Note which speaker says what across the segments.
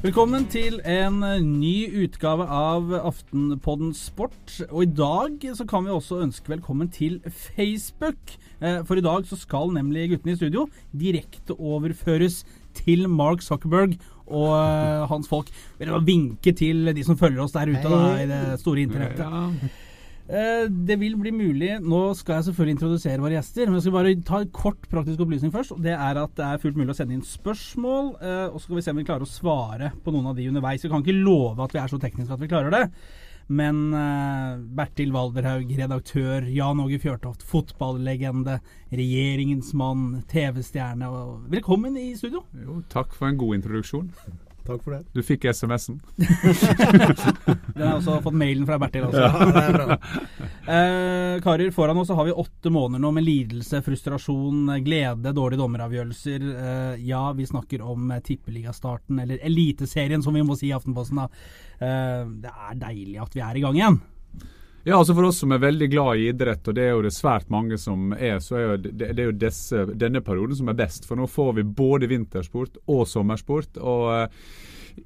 Speaker 1: Velkommen til en ny utgave av Aftenpodden Sport. Og i dag så kan vi også ønske velkommen til Facebook. Eh, for i dag så skal nemlig guttene i studio direkte overføres til Mark Zuckerberg og eh, hans folk. Dere vinke til de som følger oss der ute da, i det store internettet? Eh, Det vil bli mulig. Nå skal jeg selvfølgelig introdusere våre gjester. Men jeg skal bare ta en kort praktisk opplysning først. Det er at det er fullt mulig å sende inn spørsmål. eh, Og så skal vi se om vi klarer å svare på noen av de underveis. Vi kan ikke love at vi er så tekniske at vi klarer det. Men eh, Bertil Valderhaug, redaktør. Jan Åge Fjørtoft, fotballegende. Regjeringens mann, TV-stjerne. Velkommen i studio.
Speaker 2: Jo, takk for en god introduksjon.
Speaker 3: Takk for det.
Speaker 2: Du fikk SMS-en.
Speaker 1: Den har også fått mailen fra Bertil. Også.
Speaker 3: Ja, det er bra.
Speaker 1: Eh, karer, foran oss har vi åtte måneder nå med lidelse, frustrasjon, glede, dårlige dommeravgjørelser. Eh, ja, vi snakker om tippeligastarten, eller Eliteserien som vi må si i Aftenposten. da. Eh, det er deilig at vi er i gang igjen.
Speaker 2: Ja, altså For oss som er veldig glad i idrett, og det er jo det svært mange som er, så er jo det, det er jo disse, denne perioden som er best. For nå får vi både vintersport og sommersport. og eh,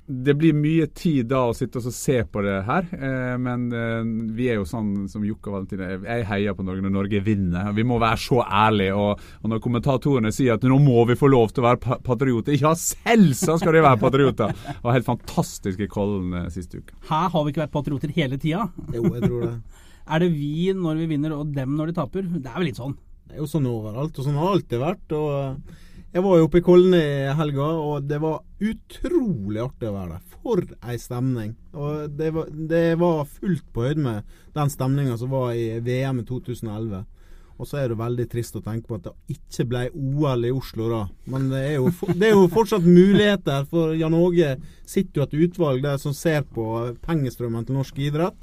Speaker 2: det blir mye tid da å sitte og se på det her, eh, men eh, vi er jo sånn som Jokke og Valentin er. Jeg heier på Norge når Norge vinner. Vi må være så ærlige. Og, og når kommentatorene sier at nå må vi få lov til å være patrioter Ja, selvsagt skal de være patrioter! Det var helt fantastisk i Kollen eh, siste uke.
Speaker 1: Her har vi ikke vært patrioter hele tida.
Speaker 3: Jo, jeg tror det.
Speaker 1: Er det vi når vi vinner, og dem når de taper? Det er vel litt sånn.
Speaker 3: Det er jo sånn overalt, og sånn har det alltid vært. Og jeg var jo oppe i Kollen i helga, og det var utrolig artig å være der. For ei stemning. Og det var, det var fullt på høyde med den stemninga som var i VM i 2011. Og så er det veldig trist å tenke på at det ikke ble OL i Oslo da. Men det er jo, det er jo fortsatt muligheter, for Jan Åge sitter jo et utvalg der som ser på pengestrømmen til norsk idrett.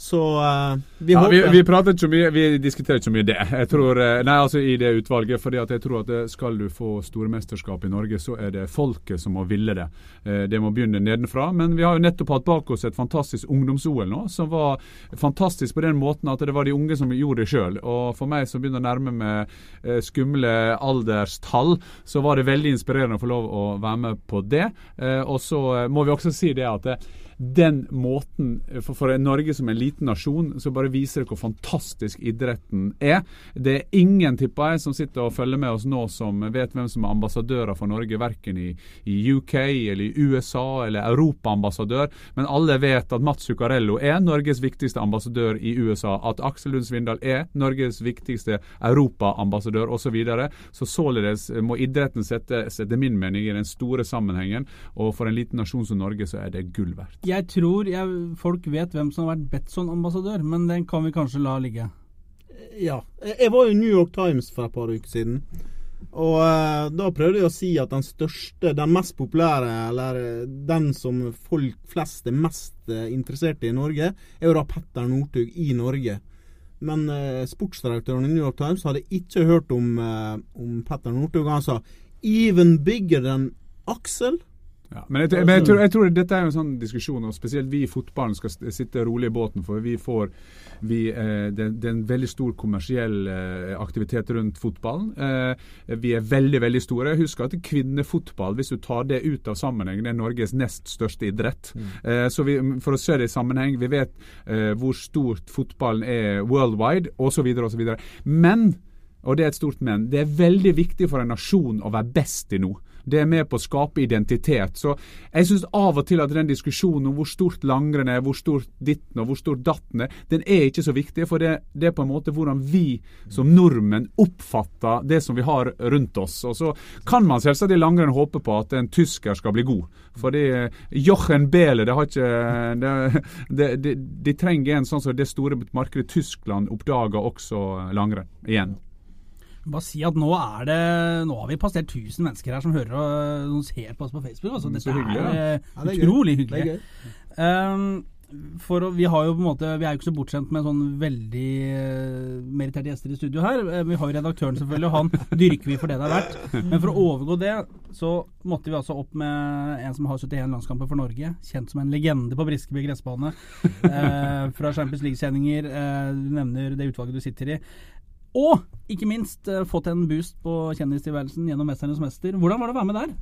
Speaker 3: Så uh, vi
Speaker 2: Ja,
Speaker 3: håper
Speaker 2: vi prater ikke så mye, vi diskuterer ikke så mye det. Tror, eh, nei, altså i det utvalget. fordi jeg tror at eh, skal du få store mesterskap i Norge, så er det folket som må ville det. Det må begynne nedenfra. Men vi har jo nettopp hatt bak oss et fantastisk ungdoms-OL nå, som var fantastisk på den måten at det var de unge som gjorde det sjøl. Og for meg som begynner å nærme meg skumle alderstall, så var det veldig inspirerende å få lov å være med på det. Og så må vi også si det at eh, den måten for, for Norge som en liten nasjon, så bare viser det hvor fantastisk idretten er. Det er ingen, tipper jeg, som sitter og følger med oss nå som vet hvem som er ambassadører for Norge, verken i, i UK eller i USA eller europaambassadør, men alle vet at Mats Zuccarello er Norges viktigste ambassadør i USA, at Aksel Lund Svindal er Norges viktigste europaambassadør osv. Så, videre. så således må idretten sette, etter min mening, i den store sammenhengen, og for en liten nasjon som Norge så er det gull verdt.
Speaker 1: Jeg tror jeg, folk vet hvem som har vært Betson-ambassadør, men den kan vi kanskje la ligge.
Speaker 3: Ja. Jeg var i New York Times for et par uker siden. Og eh, da prøvde jeg å si at den største, den mest populære, eller eh, den som folk flest er mest eh, interessert i i Norge, er jo da Petter Northug i Norge. Men eh, sportsdirektøren i New York Times hadde ikke hørt om, eh, om Petter Northug. Han sa 'even bigger than Aksel'.
Speaker 2: Ja, men jeg, men jeg, tror, jeg tror dette er en sånn diskusjon, og spesielt vi i fotballen skal sitte rolig i båten. For vi får vi, eh, det, det er en veldig stor kommersiell eh, aktivitet rundt fotballen. Eh, vi er veldig veldig store. Husk at kvinnefotball, hvis du tar det ut av sammenhengen, er Norges nest største idrett. Eh, så vi, For å se det i sammenheng, vi vet eh, hvor stort fotballen er worldwide, osv. osv. Men og det er et stort men. Det er veldig viktig for en nasjon å være best i noe. Det er med på å skape identitet. Så jeg syns av og til at den diskusjonen om hvor stort langrenn er, hvor stort ditten og hvor stort datten er, den er ikke så viktig. For det, det er på en måte hvordan vi som nordmenn oppfatter det som vi har rundt oss. Og så kan man selvsagt i langrenn håpe på at en tysker skal bli god. Fordi Jochen Behle det har ikke det, det, de, de trenger en sånn som det store markedet Tyskland oppdager også langrenn igjen.
Speaker 1: Bare si at nå er det Nå har vi passert 1000 mennesker her som hører og som ser på oss på Facebook. Altså,
Speaker 2: Mm,
Speaker 1: dette
Speaker 2: hyggelig,
Speaker 1: er
Speaker 2: da.
Speaker 1: eh,
Speaker 3: Ja, det er gøy.
Speaker 1: utrolig
Speaker 3: Det
Speaker 1: hyggelig.
Speaker 3: er gøy.
Speaker 1: Ehm, for vi har jo på en måte Vi er jo ikke så bortskjemt med sånn veldig uh, meritterte gjester i studio her. Eh, vi har jo redaktøren, selvfølgelig, og han dyrker vi for det det er verdt. Men for å overgå det, så måtte vi altså opp med en som har 71 landskamper for Norge. Kjent som en legende på Briskeby gressbane. eh, fra Champions League-sendinger. eh, du nevner det utvalget du sitter i. Og ikke minst eh, fått en boost på kjendistilværelsen gjennom 'Mesternes mester'. Hvordan var det å være med der?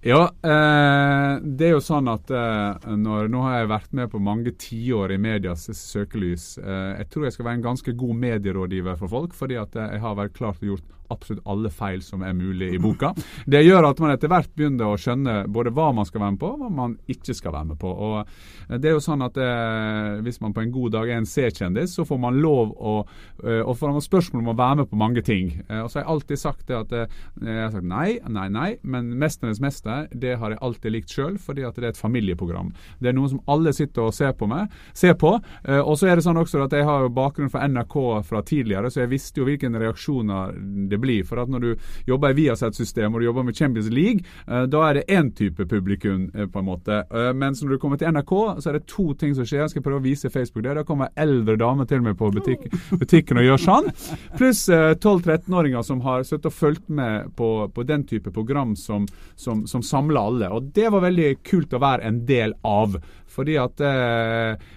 Speaker 2: Ja, eh, det er jo sånn at eh, når, nå har jeg vært med på mange tiår i medias søkelys. Eh, jeg tror jeg skal være en ganske god medierådgiver for folk, fordi at eh, jeg har vært klar til å gjort absolutt alle feil som er mulig i boka. Det gjør at man etter hvert begynner å skjønne både hva man skal være med på, og hva man ikke skal være med på. Og eh, det er jo sånn at eh, Hvis man på en god dag er en C-kjendis, så får man lov å og får man spørsmål om å være med på mange ting. og så har jeg alltid sagt det at jeg har sagt nei, nei, nei, men 'Mesternes mester' det, har jeg alltid likt sjøl, fordi at det er et familieprogram. Det er noe som alle sitter og ser på. Meg, ser på. Uh, og så er det sånn også at Jeg har jo bakgrunn fra NRK fra tidligere, så jeg visste jo hvilke reaksjoner det blir. For at Når du jobber i Viasat-systemet og du jobber med Champions League, uh, da er det én type publikum, uh, på en måte. mens når du kommer til NRK, så er det to ting som skjer. Jeg skal prøve å vise Facebook det. Da kommer eldre damer til meg på butikk, butikken og gjør sånn. Pluss 12-13-åringer som har sittet og fulgt med på, på, den type program som, som, som samler alle. Og Det var veldig kult å være en del av. Fordi at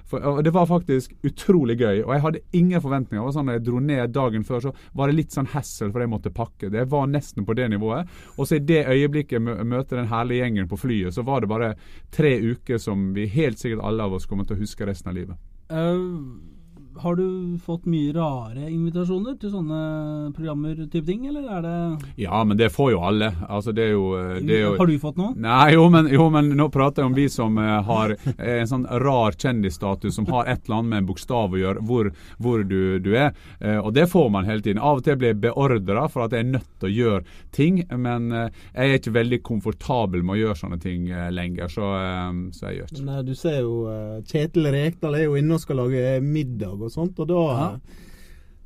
Speaker 2: for, og Det var faktisk utrolig gøy. Og jeg hadde ingen forventninger. Sånn, når jeg dro ned dagen før, så var det litt sånn hassle for jeg måtte pakke. Det var nesten på det nivået. Og så i det øyeblikket jeg møter den herlige gjengen på flyet, så var det bare tre uker som vi helt sikkert alle av oss kommer til å huske resten av livet. Uh
Speaker 1: har du fått mye rare invitasjoner til sånne programmer type ting, eller er det
Speaker 2: Ja, men det får jo alle. Altså, det er jo, eh, det er jo
Speaker 1: Har du fått noe?
Speaker 2: Nei, jo men, jo, men nå prater jeg om vi som uh, har en sånn rar kjendisstatus som har et eller annet med en bokstav å gjøre, hvor, hvor du, du, er. Uh, og det får man hele tiden. Av og til blir jeg beordra for at jeg er nødt til å gjøre ting, men uh, jeg er ikke veldig komfortabel med å gjøre sånne ting lenger, så, så, jeg gjør ikke.
Speaker 3: Nei, du ser jo Kjetil Rekdal er jo inne og skal lage middag og sånt. Og da, ja.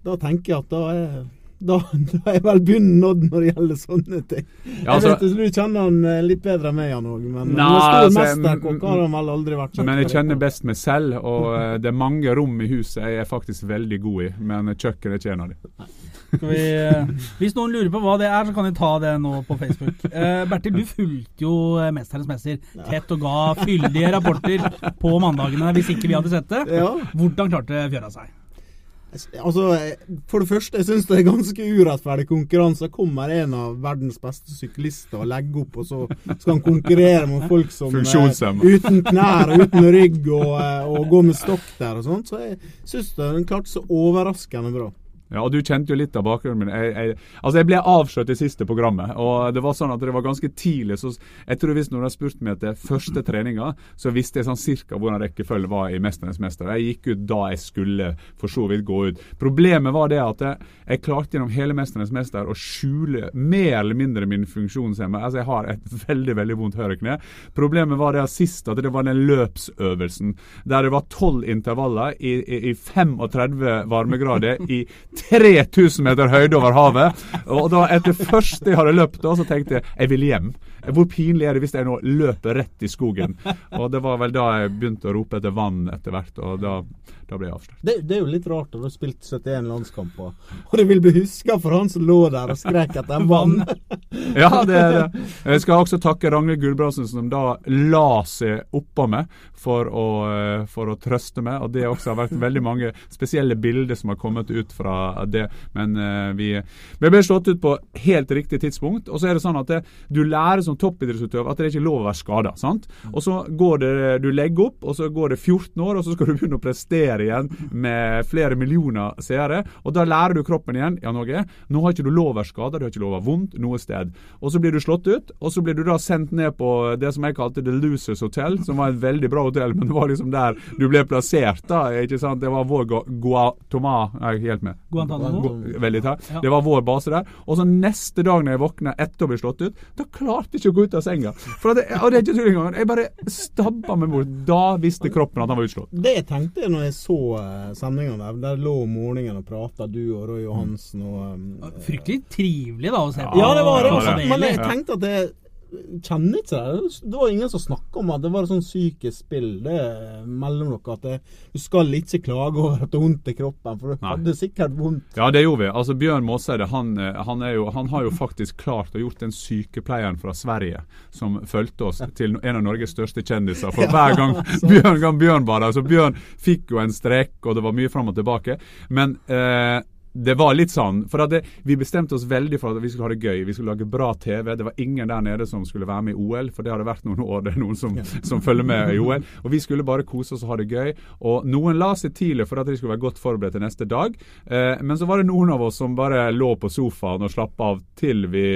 Speaker 3: da tenker jeg at da er da, da er vel bunnen nådd når det gjelder sånne ting. Ja, altså, jeg vet Du kjenner han eh, litt bedre enn meg, han òg. Men na, stor altså, mesterkokk har han vel aldri vært.
Speaker 2: Men jeg kjenner best meg selv, og uh, det er mange rom i huset jeg er faktisk veldig god i. Men kjøkken er ikke en av dem.
Speaker 1: Vi, uh, hvis noen lurer på hva det er, så kan de ta det nå på Facebook. Eh, Bertil, du fulgte jo 'Mesternes mester' tett og ga fyldige rapporter på mandagene hvis ikke vi hadde sett det. Hvordan klarte Fjøra seg?
Speaker 3: Altså, For det første, jeg syns det er ganske urettferdig konkurranse. Kommer en av verdens beste syklister og legger opp, og så skal han konkurrere med folk som
Speaker 2: er
Speaker 3: uten knær og uten rygg og, eh, og går med stokk der og sånt. Så jeg syns er klart så overraskende bra.
Speaker 2: Ja, og Du kjente jo litt av bakgrunnen min. Jeg, jeg, altså jeg ble avslørt i siste programmet. og Det var sånn at det var ganske tidlig. så Jeg tror hvis noen hadde spurt meg etter første treninga, så visste jeg sånn cirka hvordan rekkefølge var i 'Mesternes mester'. Jeg gikk ut da jeg skulle for så vidt gå ut. Problemet var det at jeg, jeg klarte gjennom hele 'Mesternes mester' å skjule mer eller mindre min funksjonshemme. Altså Jeg har et veldig veldig vondt høyrekne. Problemet var det at sist at det var den løpsøvelsen der det var tolv intervaller i, i, i 35 varmegrader i 3000 meter høyde over havet. Og da etter første jeg hadde løpt, da, så tenkte jeg jeg vil hjem. Hvor pinlig er det hvis jeg nå løper rett i skogen? Og det var vel da jeg begynte å rope etter vann etter hvert. og da, da ble jeg avslørt.
Speaker 3: Det, det, er jo litt rart når du har spilt 71 landskamper, og det vil bli huska for han som lå der og skrek etter vann.
Speaker 2: ja, det er det. Jeg skal også takke Ragnhild Gulbrandsen som da la seg oppå meg for å, eh, for å trøste meg. og Det også har vært veldig mange spesielle bilder som har kommet ut fra det. Men uh, vi, vi ble slått ut på helt riktig tidspunkt. Og så er det sånn at det, du lærer som toppidrettsutøver at det er ikke lov å være skada. Og så går det, du legger opp, og så går det 14 år, og så skal du begynne å prestere igjen med flere millioner seere. Og da lærer du kroppen igjen ja Norge, nå har ikke du lov å være skada, du har ikke lov å ha vondt noe sted. Og så blir du slått ut, og så blir du da sendt ned på det som jeg kalte The Losers Hotel, som var et veldig bra hotell, men det var liksom der du ble plassert. da, ikke sant? Det var vår Guatoma er helt med.
Speaker 1: Guantanamo?
Speaker 2: Veldig takk. Det var vår base der. Og så neste dag når jeg våkna etter å bli slått ut, da klarte ikke å gå ut av senga. For det, og det er ikke tull engang. Jeg bare stabba meg bort. Da visste kroppen at han var utslått.
Speaker 3: Det jeg tenkte jeg når jeg så sendinga der. Der lå om morgenen og prata, du og Roy Johansen og um,
Speaker 1: Fryktelig trivelig da å se på.
Speaker 3: Ja, det var det. Men jeg tenkte at det kjenner ikke det. Det var ingen som snakka om at det var et sånn psykisk spill det mellom dere. At det, du skal ikke klage over at det er vondt i kroppen, for du Nei. hadde sikkert vondt.
Speaker 2: Ja, det gjorde vi. Altså Bjørn Måseide han, han, han, har jo faktisk klart å gjort den sykepleieren fra Sverige som fulgte oss til en av Norges største kjendiser. For hver gang Bjørn, gang Bjørn var der, så Bjørn fikk jo en strek, og det var mye fram og tilbake. Men eh, det var litt sånn. For det, vi bestemte oss veldig for at vi skulle ha det gøy. Vi skulle lage bra TV. Det var ingen der nede som skulle være med i OL, for det hadde vært noen år. Det er noen som, som følger med i OL. Og vi skulle bare kose oss og ha det gøy. Og noen la seg tidlig for at de skulle være godt forberedt til neste dag. Eh, men så var det noen av oss som bare lå på sofaen og slappa av til vi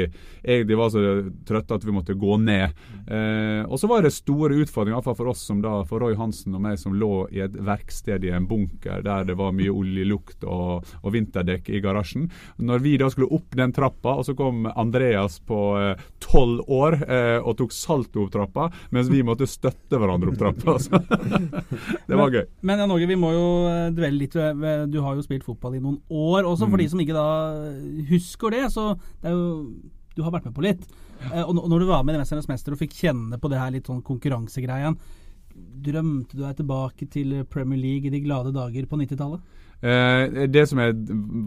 Speaker 2: egentlig var så trøtte at vi måtte gå ned. Eh, og så var det store utfordringer, iallfall for oss som da, for Roy Hansen og meg som lå i et verksted i en bunker der det var mye oljelukt og, og vinterdekk piggdekk i garasjen. Når vi da skulle opp den trappa, og så kom Andreas på eh, tolv år eh, og tok salto opp trappa, mens vi måtte støtte hverandre opp trappa. Så. det var gøy.
Speaker 1: Men ja, Norge, vi må jo eh, dvele litt ved Du har jo spilt fotball i noen år. Også for mm. de som ikke da husker det, så det er jo Du har vært med på litt. Og når du var med i 'Mesternes mester' og fikk kjenne på det her litt sånn konkurransegreien, drømte du deg tilbake til Premier League i de glade dager på 90-tallet?
Speaker 2: Eh, det som jeg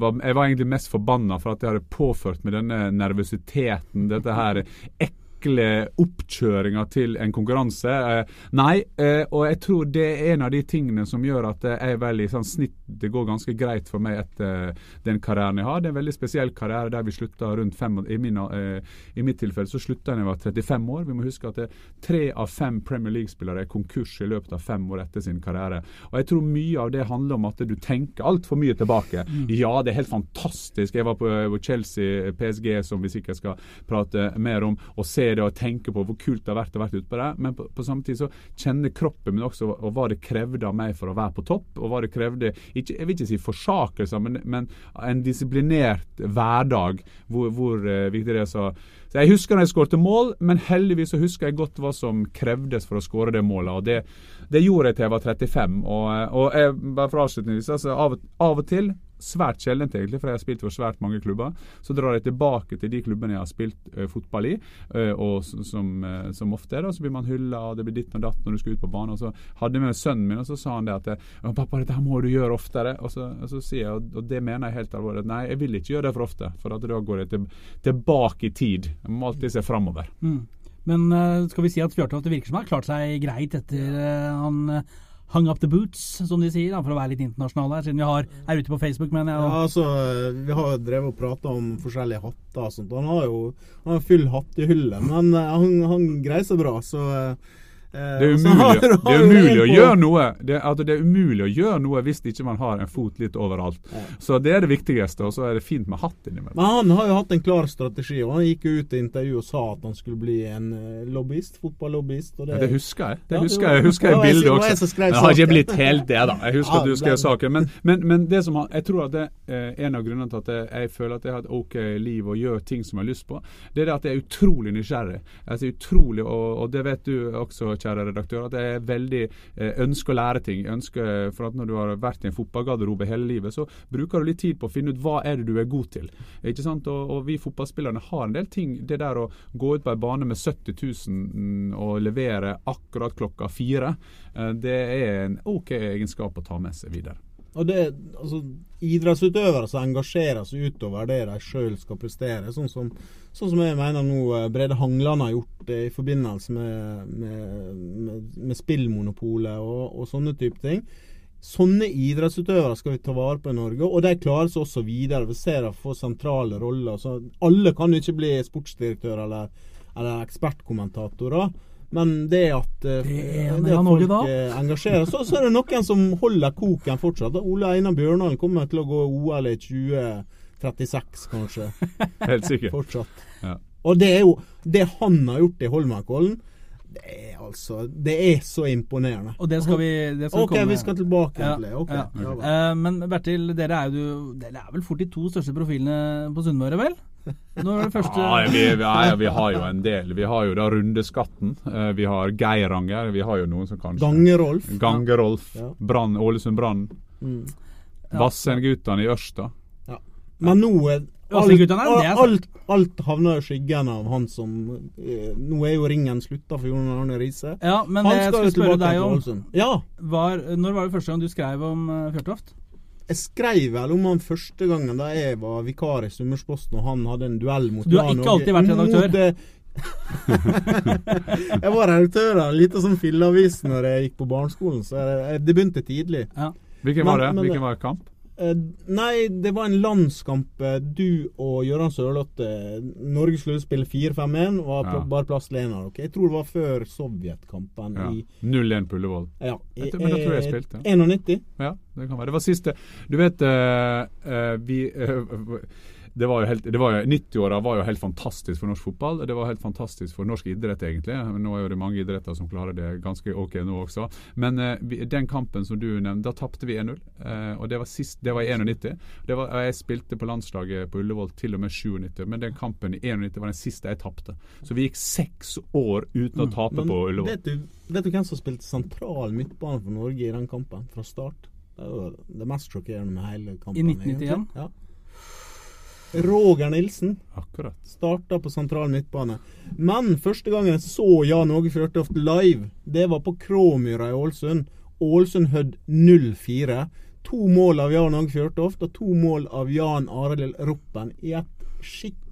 Speaker 2: var, jeg var egentlig mest forbanna for at jeg hadde påført meg denne nervøsiteten, dette her ekle enkle oppkjøringa til en konkurranse. Eh, nei, eh, og jeg tror det er en av de tingene som gjør at jeg vel i sånn snitt det går ganske greit for meg etter den karrieren jeg har. Det er en veldig spesiell karriere der vi slutta rundt fem I, min, eh, i mitt tilfelle så slutta jeg da jeg var 35 år. Vi må huske at tre av fem Premier League-spillere er konkurs i løpet av fem år etter sin karriere. Og jeg tror mye av det handler om at du tenker altfor mye tilbake. Mm. Ja, det er helt fantastisk. Jeg var på Chelsea, PSG, som vi sikkert skal prate mer om, og ser det og tenke på hvor kult det har vært å være ute på det. Men på, på, samme tid så kjenner kroppen min også og hva det krevde av meg for å være på topp. Og hva det krevde ikke, Jeg vil ikke si forsakelser, men, men en disiplinert hverdag hvor, hvor uh, viktig det er. Så, så Jeg husker når jeg skårte mål, men heldigvis så husker jeg godt hva som krevdes for å skåre det målet. og det, det gjorde jeg til jeg var 35. Og, og jeg, bare for avslutningsvis, altså, av, av og til svært sjeldent, egentlig, for jeg har spilt for svært mange klubber. Så drar jeg tilbake til de klubbene jeg har spilt uh, fotball i, uh, og som, uh, som, ofte er. da, Så blir man hylla, og det blir ditt og datt når du skal ut på banen. og Så hadde jeg med sønnen min, og så sa han det at 'Pappa, dette må du gjøre oftere'. Og så, og så sier jeg, og, det mener jeg helt alvorlig, at nei, jeg vil ikke gjøre det for ofte. For da går jeg til, tilbake i tid. Jeg må alltid se framover. Mm.
Speaker 1: Men skal vi si at Fjørtoft virker som har klart seg greit etter han hung up the boots, som de sier, da, for å være litt internasjonal her, siden vi har, er ute på Facebook. Men jeg,
Speaker 3: ja, altså, vi har jo drevet og prata om forskjellige hatter og sånt. Han har jo han har full hatt i hullet, men eh, han, han greier seg bra. så...
Speaker 2: Eh, det er umulig, det er umulig å gjøre noe det, altså det er umulig å gjøre noe hvis ikke man har en fot litt overalt. Så det er det viktigste, og så er det fint med hatt innimellom.
Speaker 3: Men han har jo hatt en klar strategi, og han gikk ut i intervju og sa at han skulle bli en eh, lobbyist, fotballobbyist.
Speaker 2: Det, ja, det husker jeg. Det husker jeg, husker jeg bildet også. Jeg har ikke blitt helt det, da. Jeg husker at du skrev saken. Men, men, men, det som han, jeg tror at det er en av grunnene til at jeg, jeg føler at jeg har et OK liv og gjør ting som jeg har lyst på, det er det at jeg er utrolig nysgjerrig. Jeg er utrolig, og, og det vet du også, kjære redaktør, at jeg veldig eh, ønsker å lære ting. ønsker, for at Når du har vært i en fotballgarderobe hele livet, så bruker du litt tid på å finne ut hva er det du er god til. Ikke sant? Og, og Vi fotballspillerne har en del ting. Det der å gå ut på en bane med 70 000 og levere akkurat klokka fire, eh, det er en OK egenskap å ta med seg videre.
Speaker 3: Og det, altså, Idrettsutøvere som engasjerer seg utover det de sjøl skal prestere, sånn som, sånn som, jeg mener nå eh, Brede Hangland har gjort det i forbindelse med, med, med, med spillmonopolet og, og, sånne type ting. Sånne idrettsutøvere skal vi ta vare på i Norge, og de klarer seg også videre. Vi ser at får sentrale roller. Så alle kan jo ikke bli sportsdirektør eller, eller ekspertkommentatorer. Men det at, eh, det det at folk. Eh, engasjerer så, så er det noen som holder koken fortsatt. Ole Einar Bjørndalen kommer til å gå OL i 2036, kanskje.
Speaker 2: Helt sikkert.
Speaker 3: Fortsatt. Ja. Og det er jo det han har gjort i Holmenkollen. Det er altså Det er så imponerende.
Speaker 1: Og det skal vi det skal
Speaker 3: Ok, komme. vi skal tilbake ja, okay. ja.
Speaker 1: Ja, uh, men Bertil, dere er jo Dere er vel fort de to største profilene på Sunnmøre, vel?
Speaker 2: Nå er det første ja, vi, vi, ja, vi, har jo en del. Vi har jo da Rundeskatten. Uh, vi har Geiranger. Vi har jo noen som kanskje
Speaker 3: Gangerolf.
Speaker 2: Gangerolf. Brann, Ålesund Brann. Mm. Vassendguttene i Ørsta.
Speaker 3: Men nå er Alt, alt, alt havner i skyggen av han som eh, Nå er jo ringen slutta for Jon Arne Riise.
Speaker 1: Ja, men han jeg skal spørre deg om ja. var, Når var det første gang du skrev om uh, Fjørtoft?
Speaker 3: Jeg skrev vel om han første gangen da jeg var vikar i Summersposten og han hadde en duell mot Så
Speaker 1: Du har ikke alltid vært redaktør?
Speaker 3: jeg var redaktør av en liten sånn filleavis når jeg gikk på barneskolen, så jeg, det begynte tidlig. Ja.
Speaker 2: Hvilken var det? Hvilken var kamp?
Speaker 3: Eh, nei, det var en landskamp eh, du og Gøran Sørlotte Norge skulle spille 4-5-1. Var
Speaker 2: Ja.
Speaker 3: bare plass til en av dere. Jeg tror det var før Sovjetkampen
Speaker 2: Ja. 0-1 på Ullevål.
Speaker 3: ja,
Speaker 2: men da tror jeg jeg
Speaker 3: eh,
Speaker 2: spilte.
Speaker 3: 91.
Speaker 2: Ja, det kan være. Det var siste Du vet, uh, uh, vi eh, det var jo helt, det var jo, 90-åra var jo helt fantastisk for norsk fotball. Det var helt fantastisk for norsk idrett, egentlig. Men Nå er det mange idretter som klarer det ganske ok nå også. Men eh, vi, den kampen som du nevnte, da tapte vi 1-0. Eh, og det var sist, det var i 91. Det var, og jeg spilte på landslaget på Ullevål til og med 97, men den kampen i 91 var den siste jeg tapte. Så vi gikk seks år uten å tape
Speaker 3: mm,
Speaker 2: på Ullevål.
Speaker 3: vet du, vet du hvem som spilte sentral midtbane for Norge i den kampen, fra start? Det er jo det mest sjokkerende med hele kampen.
Speaker 1: I 1991?
Speaker 3: Ja. Roger Nilsen
Speaker 2: Akkurat.
Speaker 3: starta på sentral midtbane. Men første gangen jeg så Jan Åge Fjørtoft live, det var på Kråmyra i Ålesund. Ålesund Hødd 0-4. To mål av Jan Åge Fjørtoft og to mål av Jan Arild Roppen i et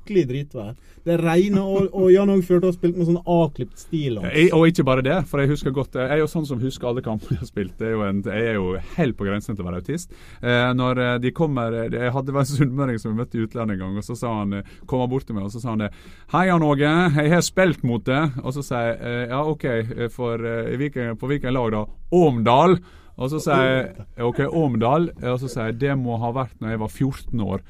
Speaker 3: skikkelig dritvær. Det regner, og, og Jan Åge Fjørtoft spilte med sånn avklipt stil.
Speaker 2: Jeg, og ikke bare det, for jeg husker godt Jeg er jo sånn som husker alle kampene jeg har spilt. Er en, jeg er jo helt på grensen til å være autist. Eh, når eh, de kommer eh, Jeg hadde en sunnmøring som vi møtte i utlandet en gang, og så sa han eh, kom han bort til meg og så sa han det. 'Hei, Jan Åge, jeg har spilt mot deg.' Og så sier jeg eh, 'Ja, OK, eh, for, eh, på hvilken lag da?' 'Åmdal'. Og så sier jeg 'OK, Åmdal'. Og så sier jeg 'Det må ha vært når jeg var 14 år'.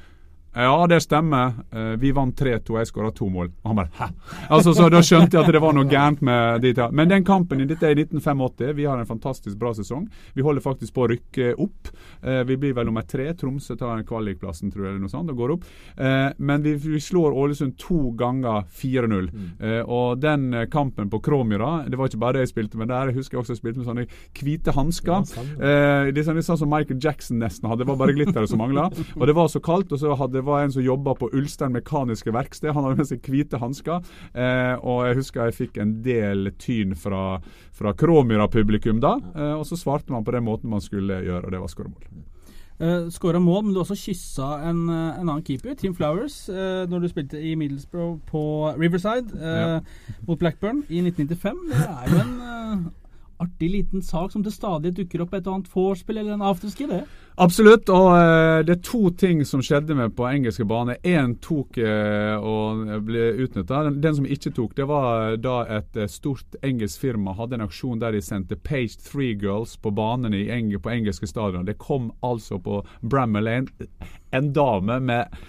Speaker 2: Ja, det stemmer. Eh, vi vant 3-2, jeg skåra to mål. Og han bare hæ? Altså, så Da skjønte jeg at det var noe gærent med de ta. Men den kampen i dette er i 1985. Vi har en fantastisk bra sesong. Vi holder faktisk på å rykke opp. Eh, vi blir vel nummer tre. Tromsø tar kvalikplassen, tror jeg, eller noe sånt, og går opp. Eh, men vi, vi slår Ålesund to ganger 4-0. Eh, og den kampen på Kråmyra, det var ikke bare det jeg spilte med der. Jeg husker jeg også spilte med sånne hvite hansker.
Speaker 3: Ja.
Speaker 2: Eh, det er sånn, sånn som Michael Jackson nesten hadde. Det var bare glitteret som mangla. Og det var så kaldt. Og så hadde, var en som jobba på Ulstein Mekaniske Verksted. Han hadde med seg hvite hansker. Eh, og jeg husker jeg fikk en del tyn fra, fra Kråmyra-publikum da. Eh, og så svarte man på den måten man skulle gjøre, og det var skåremål.
Speaker 1: Uh, Skåra mål, men du har også kyssa en, eh, en annen keeper, Tim Flowers, uh, når du spilte i Middlesbrough på Riverside eh, mot Blackburn i 1995. Det er jo en eh, artig liten sak som til stadighet dukker opp et og annet vorspiel eller en afterski, det.
Speaker 2: Absolutt. Og eh, det er to ting som skjedde med på engelske bane. Én tok eh, og ble utnytta. Den, som ikke tok, det var da et eh, stort engelsk firma hadde en aksjon der de sendte Page Three Girls på banene på engelske stadion. Det kom altså på Bramall Lane en dame med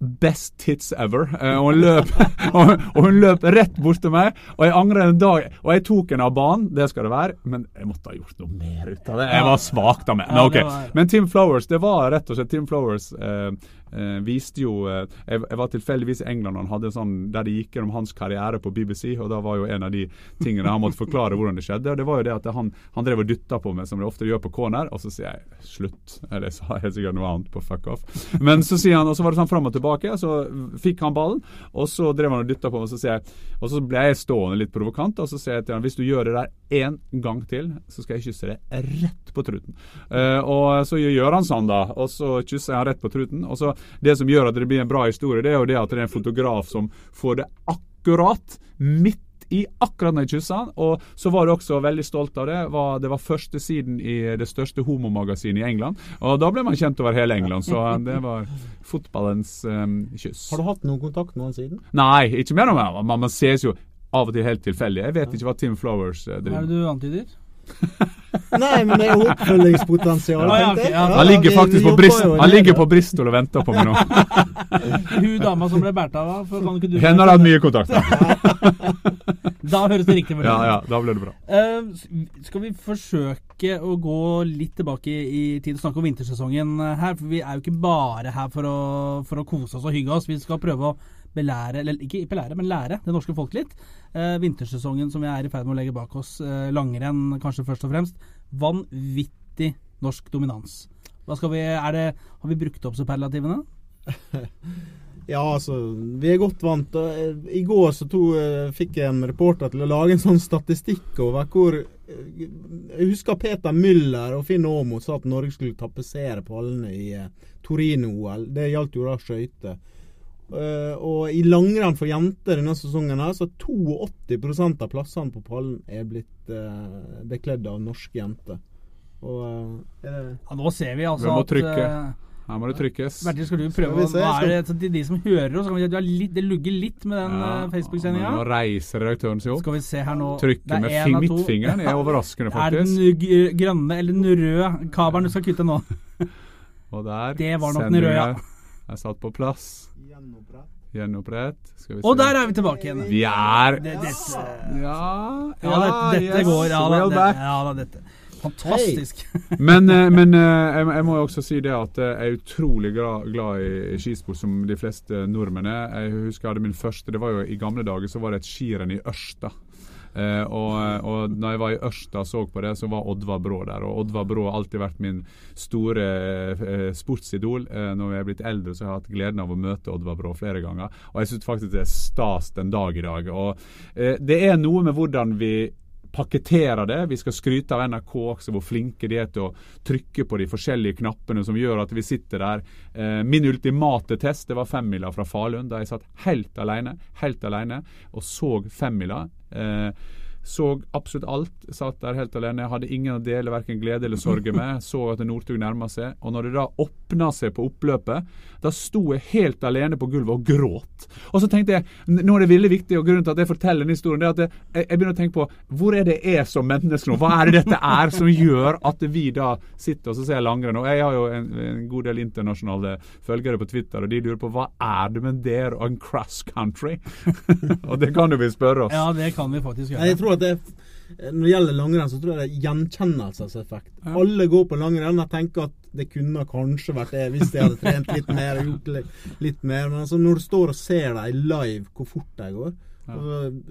Speaker 2: Best tits ever. Eh, og, hun løp, og, hun løp rett bort til meg, og jeg angrer en dag. Og jeg tok henne av banen, det skal det være, men jeg måtte ha gjort noe mer ut av det. Jeg var svak da med. Men,
Speaker 1: okay.
Speaker 2: ok. men Tim Flowers, det var rett og slett Tim Flowers eh, eh, viste jo eh, jeg, jeg var tilfeldigvis i England og han hadde en sånn der de gikk gjennom hans karriere på BBC, og da var jo en av de tingene han måtte forklare hvordan det skjedde. og Det var jo det at han, han drev og dytta på meg, som det ofte gjør på corner, og så sier jeg slutt. Eller sa helt sikkert noe annet på fuck off. Men så sier han, og så var det sånn fram og tilbake, så fikk han ballen, og så drev han og dytta på meg, og så sier jeg Og så ble jeg stående litt provokant, og så sier jeg til han hvis du gjør det der én gang til, så skal jeg kysse deg rett på truten. Eh, og så gjør han sånn, da, og så kysser jeg han rett på truten. Og så Det som gjør at det blir en bra historie, det er jo det at det er en fotograf som får det akkurat midt i akkurat når jeg kyssa han. Og så var du også veldig stolt av det. Var, det var første siden i det største homomagasinet i England. Og da ble man kjent over hele England, så det var fotballens um, kyss.
Speaker 3: Har du hatt noen kontakt med han siden?
Speaker 2: Nei, ikke mer om det. Man, man ses jo av og til helt tilfeldig. Jeg vet ikke hva Tim Flowers eh,
Speaker 1: Hva
Speaker 2: driver
Speaker 1: er det du antyder?
Speaker 3: Nei, men det er oppfølgingspotensial.
Speaker 1: Ja, ja,
Speaker 3: tenkte
Speaker 1: ja.
Speaker 2: Han ligger faktisk på, Brist han ligger på Bristol og venter på meg nå.
Speaker 1: Hun dama som ble båret av, da? kan ikke du
Speaker 2: Henne har hatt mye kontakt med.
Speaker 1: Da høres det riktig ut.
Speaker 2: Ja, ja, da ble det bra.
Speaker 1: Uh, skal vi forsøke å gå litt tilbake i tid og snakke om vintersesongen eh, her? For vi er jo ikke bare her for å, for å kose oss og hygge oss. Vi skal prøve å belære, eller ikke belære, men lære det norske folk litt. Eh, vintersesongen som vi er i ferd med å legge bak oss, eh, langrenn kanskje først og fremst. Vanvittig norsk dominans. Vi, det, har vi brukt opp superlativene?
Speaker 3: Ja, altså, vi er godt vant. Eh, I går så to, eh, fikk jeg en reporter til å lage en sånn statistikk over hvor eh, Jeg husker Peter Müller og Finn Aamodt sa at Norge skulle tapetsere pallene i Torino-OL. Det gjaldt jo da skøyter. Eh, og i langrenn for jenter denne sesongen her, så 82 av plassene på pallen er blitt uh, bekledd av norske jenter. Og eh, er
Speaker 1: Ja, nå ser vi altså
Speaker 2: Vi
Speaker 1: at
Speaker 2: trykke.
Speaker 1: eh,
Speaker 2: Her må det trykkes.
Speaker 1: Bertil, skal du prøve
Speaker 3: se,
Speaker 1: er
Speaker 3: skal-
Speaker 1: det til de som hører oss? kan vi si at litt, Det lugger litt med den
Speaker 2: Ja,
Speaker 1: eh, Facebook-sendinga.
Speaker 2: Nå reiser redaktøren seg opp.
Speaker 1: Skal vi se her nå.
Speaker 2: Trykker
Speaker 1: er
Speaker 2: med midtfingeren er overraskende,
Speaker 1: Er det den grønne eller den røde kabelen du skal kutte nå?
Speaker 2: Og der
Speaker 1: Det var nok den røde, ja.
Speaker 2: Er satt på plass. Gjenopprett. Skal vi se.
Speaker 1: Og der er vi tilbake igjen.
Speaker 2: Vi er
Speaker 1: Det, dette,
Speaker 2: Ja,
Speaker 1: ja, det, dette
Speaker 2: yes,
Speaker 1: går. Ja
Speaker 2: well
Speaker 1: det, ja da, dette. Fantastisk.
Speaker 2: Men, eh, men eh, jeg, jeg må også si det at eh, jeg er utrolig glad, i skisport, som de fleste nordmenn er. Jeg husker jeg hadde min første Det var jo I gamle dager så var det et skirenn i Ørsta. Eh, og, og når jeg var i Ørsta og så på det, så var Oddvar Brå der. Og Oddvar Brå har alltid vært min store eh, sportsidol. Eh, når jeg er blitt eldre, så har jeg hatt gleden av å møte Oddvar Brå flere ganger. Og jeg syns faktisk det er stas den dag i dag. Og eh, det er noe med hvordan vi pakketterer det. Vi skal skryte av NRK også, hvor flinke de er til å trykke på de forskjellige knappene som gjør at vi sitter der. Eh, min ultimate test det var femmila fra Falun, da jeg satt helt alene, helt alene og så femmila. Eh, så absolutt alt. Satt der helt alene. Hadde ingen å dele verken glede eller sorger med. Så at Northug nærma seg. Og når det da åpna seg på oppløpet, da sto jeg helt alene på gulvet og gråt. Og så tenkte jeg, nå er det veldig viktig, og grunnen til at jeg forteller denne historien, det er at jeg, jeg begynner å tenke på hvor er det jeg som menneske nå? Hva er det dette er som gjør at vi da sitter og så ser langrenn? Og jeg har jo en, en god del internasjonale følgere på Twitter, og de lurer på hva er det med dere og en cross country? og det kan jo vi spørre oss.
Speaker 1: Ja, det kan vi faktisk
Speaker 3: gjøre. Jeg
Speaker 1: gjøre.
Speaker 3: Tror at det er, Når det gjelder langrenn, så tror jeg det er gjenkjennelseseffekt. Alle går på langrenn. Jeg tenker at det kunne kanskje vært det hvis jeg hadde trent litt mer og gjort litt, litt mer. Men altså, når du står og ser dem live, hvor fort de går ja.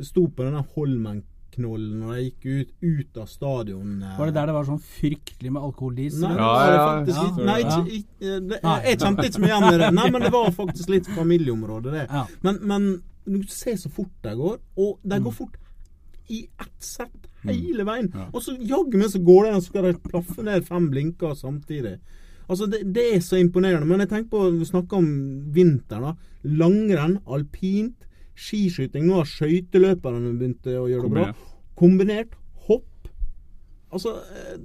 Speaker 3: Sto på denne Holmen-knollen når de gikk ut, ut av stadion eh,
Speaker 1: Var det der det var sånn fryktelig med alkoholis?
Speaker 3: Nei?
Speaker 2: Ja, ja,
Speaker 3: faktisk
Speaker 2: ja.
Speaker 3: Nei, ikke, ikke, det,
Speaker 1: Nei.
Speaker 3: jeg kjente ikke så mye igjen i det. Nei, men det var faktisk litt familieområde, det.
Speaker 1: Ja.
Speaker 3: Men, men du ser så fort de går, og de
Speaker 1: Mm.
Speaker 3: går fort i ett sett hele veien.
Speaker 2: Ja.
Speaker 3: Og så jaggu meg så går det, og så skal de plaffe ned fem blinker samtidig. Altså, det, det er så imponerende. Men jeg tenker på, vi snakker om vinteren. da. Langrenn, alpint, skiskyting. Nå har skøyteløperne begynt å gjøre det bra.
Speaker 2: Kombinert.
Speaker 3: Kombinert hopp. Altså, eh,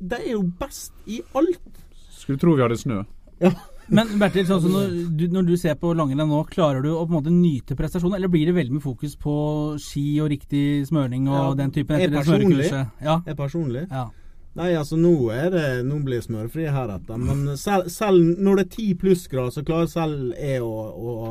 Speaker 3: de er jo best i alt.
Speaker 2: Skulle tro vi hadde snø.
Speaker 3: Ja.
Speaker 1: Men Bertil, sånn når, du, når du ser på langrenn nå, klarer du å på en måte nyte prestasjonen, eller blir det veldig mye fokus på ski og riktig smøring og
Speaker 3: Ja,
Speaker 1: den typen etter det
Speaker 3: personlig-
Speaker 1: smørekurset? Ja.
Speaker 3: Jeg personlig.
Speaker 1: ja.
Speaker 3: Nei, altså nå er det Nå blir smørfri heretter. Men selv, selv når det er ti plussgrader, så klarer selv jeg å,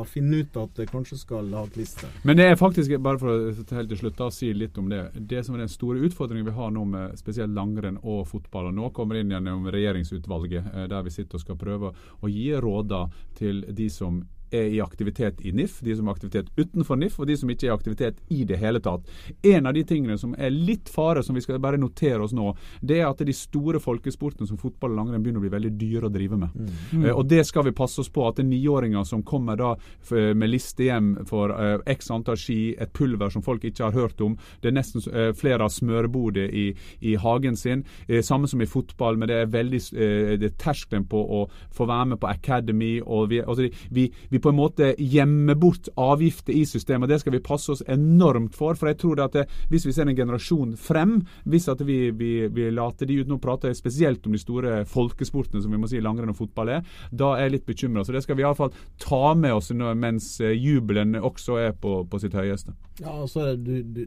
Speaker 3: å finne ut at det kanskje skal ha klister.
Speaker 2: Men det er faktisk, bare for å helt til slutt da, si litt om det. Det som er den store utfordringen vi har nå med spesielt langrenn og fotball, og nå kommer inn gjennom regjeringsutvalget, eh, der vi sitter og skal prøve å gi råder til de som er i aktivitet i NIF, de som er aktivitet utenfor NIF, og de som ikke er i aktivitet i det hele tatt. En av de tingene som er litt fare, som vi skal bare notere oss nå, det er at de store folkesportene som fotball og langrenn begynner å bli veldig dyre å drive med. Eh, og det skal vi passe oss på, at det er niåringer som kommer da med liste hjem for eh, x antall ski, et pulver som folk ikke har hørt om. Det er nesten eh, flere har smørboder i, i hagen sin. Eh, samme som i fotball, men det er veldig eh, det er terskelen på å få være med på Academy. og vi, altså, vi, vi på en måte gjemmer bort avgifter i systemet. og Det skal vi passe oss enormt for. For jeg tror at det, hvis vi ser en generasjon frem, hvis at vi, vi, vi later de ut Nå prater jeg spesielt om de store folkesportene som vi må si langrenn og fotball er. Da er jeg litt bekymra. Så det skal vi iallfall ta med oss mens eh, jubelen også er på, på sitt høyeste.
Speaker 3: Ja, altså du, du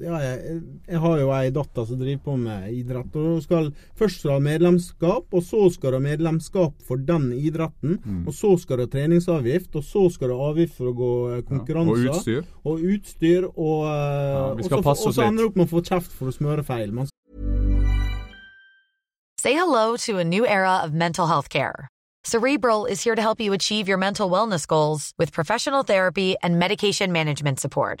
Speaker 3: Ja, jeg, jeg har jo ei datter som driver på med idrett. Og hun skal først skal ha medlemskap, og så skal du ha medlemskap for den idretten. Og så skal du ha treningsavgift, og så skal du ha avgift for å gå eh,
Speaker 2: Og utstyr.
Speaker 3: Og utstyr, og, eh,
Speaker 2: Ja, vi skal
Speaker 3: og så-
Speaker 2: passe oss
Speaker 3: Og så ender du opp med å få kjeft for å smøre feil. Man
Speaker 4: Say hello to a new era of mental health care. Cerebral is here to help you achieve your mental wellness goals with professional therapy and medication management support.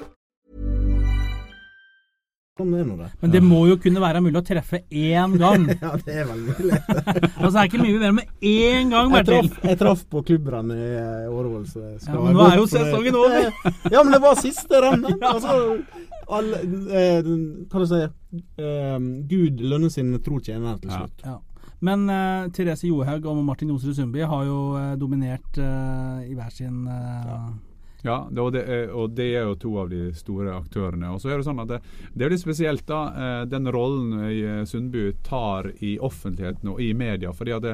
Speaker 3: Sånn det.
Speaker 1: Men det må jo kunne være mulig å treffe én gang.
Speaker 3: Ja, det er vel mulig.
Speaker 1: Altså, det er ikke mye vi ber om med én gang, Bertil.
Speaker 3: jeg traff på klubbrenn i eh, Årvoll. skal
Speaker 1: Ja, men nå er jo sesongen over.
Speaker 3: Ja, men det var siste rennet. Altså, alle, eh, jeg si eh, Gud lønner sin tro tjener til slutt.
Speaker 1: Ja. Men eh, Therese Johaug og Martin Jonsrud Sundby har jo eh, dominert eh, i hver sin eh,
Speaker 2: Ja, det, og, det er, og det er jo to av de store aktørene. Og så er Det sånn at det, det er litt spesielt da, eh, den rollen eh, Sundby tar i offentligheten og i media. fordi at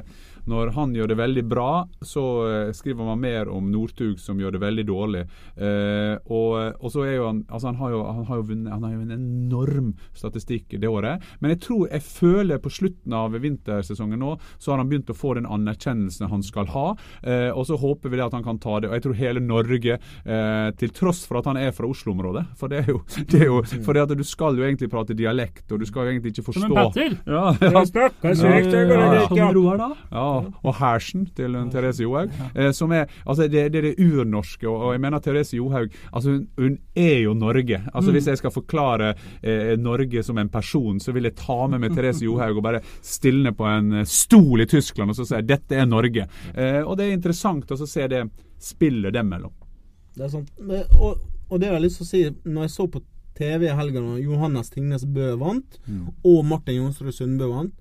Speaker 2: Når han gjør det veldig bra, så eh, skriver man mer om Northug som gjør det veldig dårlig. Eh, og, og så er jo han altså han har jo, han har jo vunnet han har jo en enorm statistikk det året. Men jeg tror jeg føler på slutten av vintersesongen nå, så har han begynt å få den anerkjennelsen han skal ha. Eh, og så håper vi det at han kan ta det. Og jeg tror hele Norge, eh, til tross for at han er fra Oslo-området For det er jo, det er jo fordi at du skal jo egentlig prate dialekt, og du skal jo egentlig ikke forstå
Speaker 1: Som en patter.
Speaker 2: Ja, ja.
Speaker 1: Ja, Som Roar, da.
Speaker 2: Ja, og hersen til hun Therese Johaug. Eh, som er altså det, det er det urnorske. Og, og jeg mener Therese Johaug altså hun, hun er jo Norge. Altså Hvis jeg skal forklare eh, Norge som en person, så vil jeg ta med meg Therese Johaug og bare stilne på en eh, stol i Tyskland og så si dette er Norge. Eh, og det er interessant å se det spillet dem mellom.
Speaker 3: Det er sant. Men- Og, og det har jeg lyst til å si, når jeg så på TV i helga Johannes Tingnes Bø vant, og Martin Jonsrud Sundbø vant,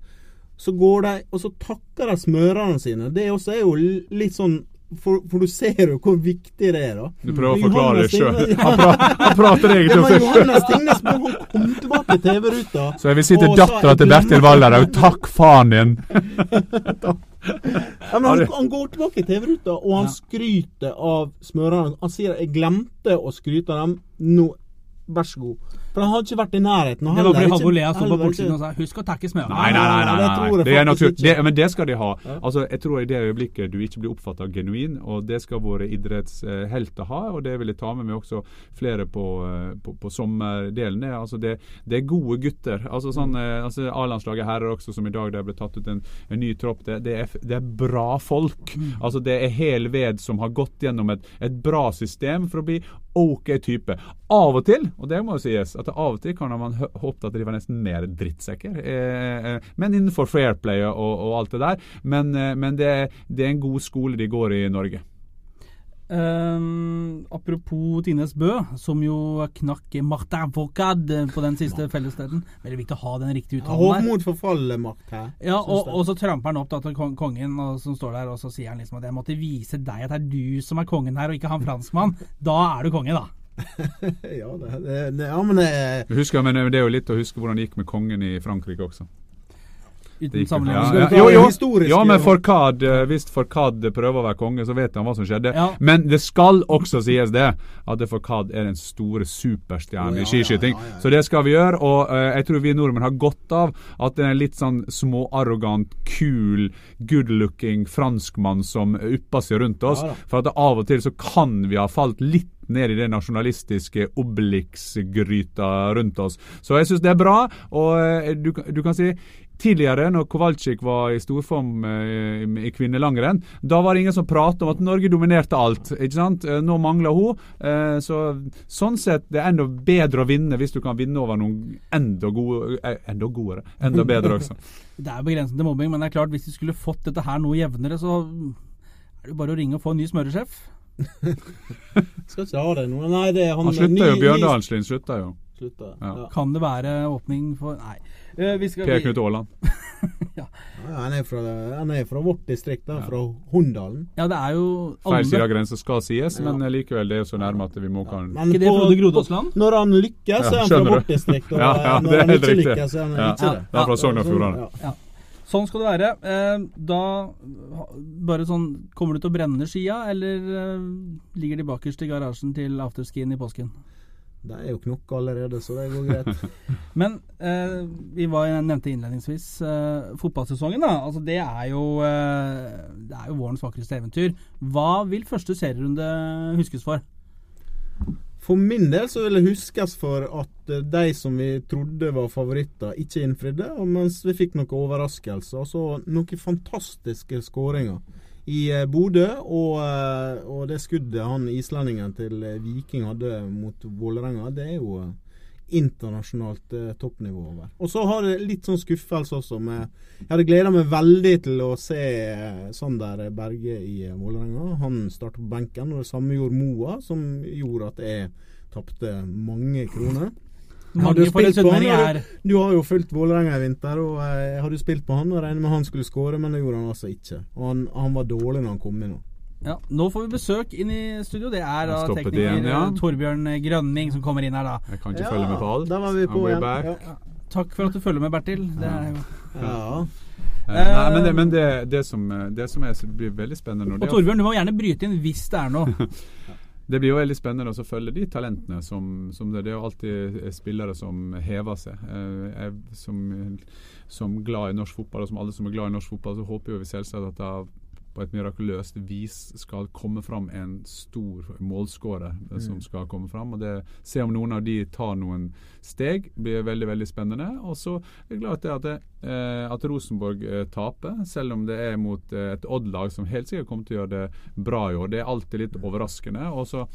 Speaker 3: så går de og så takker de smørerne sine. Det også er jo litt sånn for, for du ser jo hvor viktig det er, da.
Speaker 2: Du prøver å forklare det sjøl. Han, han prater egentlig om seg sjøl.
Speaker 3: Johannes Tingnes må han kom tilbake til TV-ruta.
Speaker 2: Så jeg vil si til dattera til Bertil
Speaker 3: glemte-
Speaker 2: takk faen din!
Speaker 3: Ja, han, han går tilbake i TV-ruta, og han skryter av smørerne. Han sier 'jeg glemte å skryte av dem'. Nå, vær så god. For han har ikke vært i nærheten.
Speaker 1: Det var fordi Halvor Lea sto på
Speaker 3: heller
Speaker 1: bortsiden og sa 'husk å takke smøret'.
Speaker 2: Nei, nei, nei. nei, nei. Det er natur det, men det skal de ha. Altså, jeg tror i det øyeblikket du ikke blir oppfattet genuin, og det skal våre idrettshelter ha, og det vil jeg ta med meg også flere på, eh, på, på sommerdelen. Er altså det, det er gode gutter. Altså sånn, eh, altså A-landslaget herrer også, som i dag der ble tatt ut en, en ny tropp. Det, det, er, det er bra folk. Altså Det er hel ved som har gått gjennom et, et bra system for å bli OK type. Av og til, og det må jo sies, at av og til kan man håpe at de var nesten mer drittsekker. Eh, eh, men innenfor fair play og, og alt det der. Men, eh, men det, det er en god skole de går i i Norge.
Speaker 1: Um, apropos Tines Bø, som jo knakk Martin Vaucade på den siste fellessteden. Veldig viktig å ha den riktige uttalen der.
Speaker 3: Håp mot makt Martin
Speaker 1: Ja, og, og så tramper han opp da, til kongen og, som står der, og så sier han liksom at jeg måtte vise deg at det er du som er kongen her, og ikke han franskmann. Da er du konge, da.
Speaker 3: ja, det, det, det, ja, men det,
Speaker 2: Husker, men det er jo litt å huske hvordan det gikk med kongen i Frankrike også.
Speaker 1: Uten sammenligning.
Speaker 2: ja, ja, jo, jo. ja, men Forcad, eh, hvis Forkad prøver å være konge, så vet han hva som skjedde.
Speaker 1: Ja.
Speaker 2: Men det skal også sies det, at Forkad er den store superstjernen i skiskyting.
Speaker 3: ja, ja, ja.
Speaker 2: Så det skal vi gjøre. Og uh, jeg tror vi nordmenn har godt av at det er en litt sånn småarrogant, kul, good-looking franskmann som upper seg rundt oss.
Speaker 3: Ja.
Speaker 2: For at av og til så kan vi ha falt litt ned i det nasjonalistiske Obelix-gryta rundt oss. Så jeg syns det er bra. Og eh, du, du kan si Tidligere, når Kowalczyk var i storform eh, i kvinnelangrenn, da var det ingen som pratet om at Norge dominerte alt. ikke sant? Eh, Nå mangler hun. Så sånn sett, det er enda bedre å vinne hvis du kan vinne over noen enda, gode, enda godere. Enda bedre også.
Speaker 1: Det er begrensende mobbing, men det er klart hvis de skulle fått dette her noe jevnere, så er det jo bare å ringe og få en ny smøresjef.
Speaker 3: skal ikke ha det nå. Nei, det er han
Speaker 2: Han slutter
Speaker 3: ny-
Speaker 2: jo,
Speaker 3: ny-
Speaker 2: Bjørndalslien slutter jo.
Speaker 3: Slutter,
Speaker 2: Ja.
Speaker 3: Ja.
Speaker 1: Kan det være åpning for Nei. Uh, vi skal
Speaker 2: Per Knut Aaland.
Speaker 3: Ja, han, er fra, han er fra vårt distrikt, da, fra Hunndalen.
Speaker 1: Ja, det er jo
Speaker 2: Feil side av grensa skal sies, men eh, likevel, det er så nærme at vi må kan
Speaker 3: Men
Speaker 1: Ikke det Frode Grodåsland?
Speaker 3: Når han lykkes, så er han fra vårt distrikt. Og
Speaker 2: Ja, ja,
Speaker 3: når
Speaker 2: det
Speaker 3: han
Speaker 2: helt
Speaker 3: ikke
Speaker 2: riktig.
Speaker 3: lykkes, er han
Speaker 2: Ja,
Speaker 3: ikke det.
Speaker 2: det er fra Sogn og Fjordane.
Speaker 1: Sånn skal det være. Eh, da bare sånn Kommer du til å brenne skia, eller eh, ligger de bakerst i garasjen til afterskien i påsken?
Speaker 3: De er jo knokka allerede, så det går greit.
Speaker 1: Men eh, vi var, jeg nevnte innledningsvis eh, fotballsesongen. da, altså Det er jo eh, Det er jo vårens vakreste eventyr. Hva vil første serierunde huskes for?
Speaker 3: For min del så vil det huskes for at eh, de som vi trodde var favoritter, ikke innfridde. Mens vi fikk noen overraskelser. Altså noen fantastiske skåringer. I eh, Bodø og, eh, og det skuddet han islendingen til Viking hadde mot Vålerenga, det er jo internasjonalt eh, toppnivå over. Og så har det litt sånn skuffelse også med Jeg hadde gleda meg veldig til å se eh, Sander Berge i eh, Vålerenga. Han startet på benken, og det samme gjorde Moa, som gjorde at jeg tapte mange kroner. Har du
Speaker 1: Mange for
Speaker 3: spilt på han? Har Du, du har jo fulgt Vålerenga i vinter, og eh, har du spilt på han? Og regner med han skulle skåre, men det gjorde han altså ikke. Og han, han var dårlig når han kom inn. nå.
Speaker 1: Ja, Nå får vi besøk inn i studio. Det er da tekniker
Speaker 2: igjen, ja.
Speaker 1: eh, Torbjørn Grønning som kommer inn her, da.
Speaker 2: Jeg kan ikke følge med på alt.
Speaker 3: Der var vi på igjen. Ja.
Speaker 1: Takk for at du følger med, Bertil. Det er jo
Speaker 3: Ja.
Speaker 2: Eh, Nei, men det, men det, det, som, det som er, blir veldig spennende nå,
Speaker 1: Og Torbjørn, du må gjerne bryte inn hvis det er noe.
Speaker 2: det blir jo veldig spennende å følge de talentene som, som det, det er jo alltid spillere som hever seg. Eh, jeg, som, som glad i norsk fotball, og som alle som er glad i norsk fotball, så håper jo vi selvsagt at det på et mirakuløst vis skal komme fram en stor målskårer mm. som skal komme fram. og det, Se om noen av de tar noen steg. blir veldig veldig spennende. Og så er det glad at, det, eh, at Rosenborg eh, taper, selv om det er mot eh, et Odd-lag som helt sikkert kommer til å gjøre det bra i år. Det er alltid litt overraskende. og så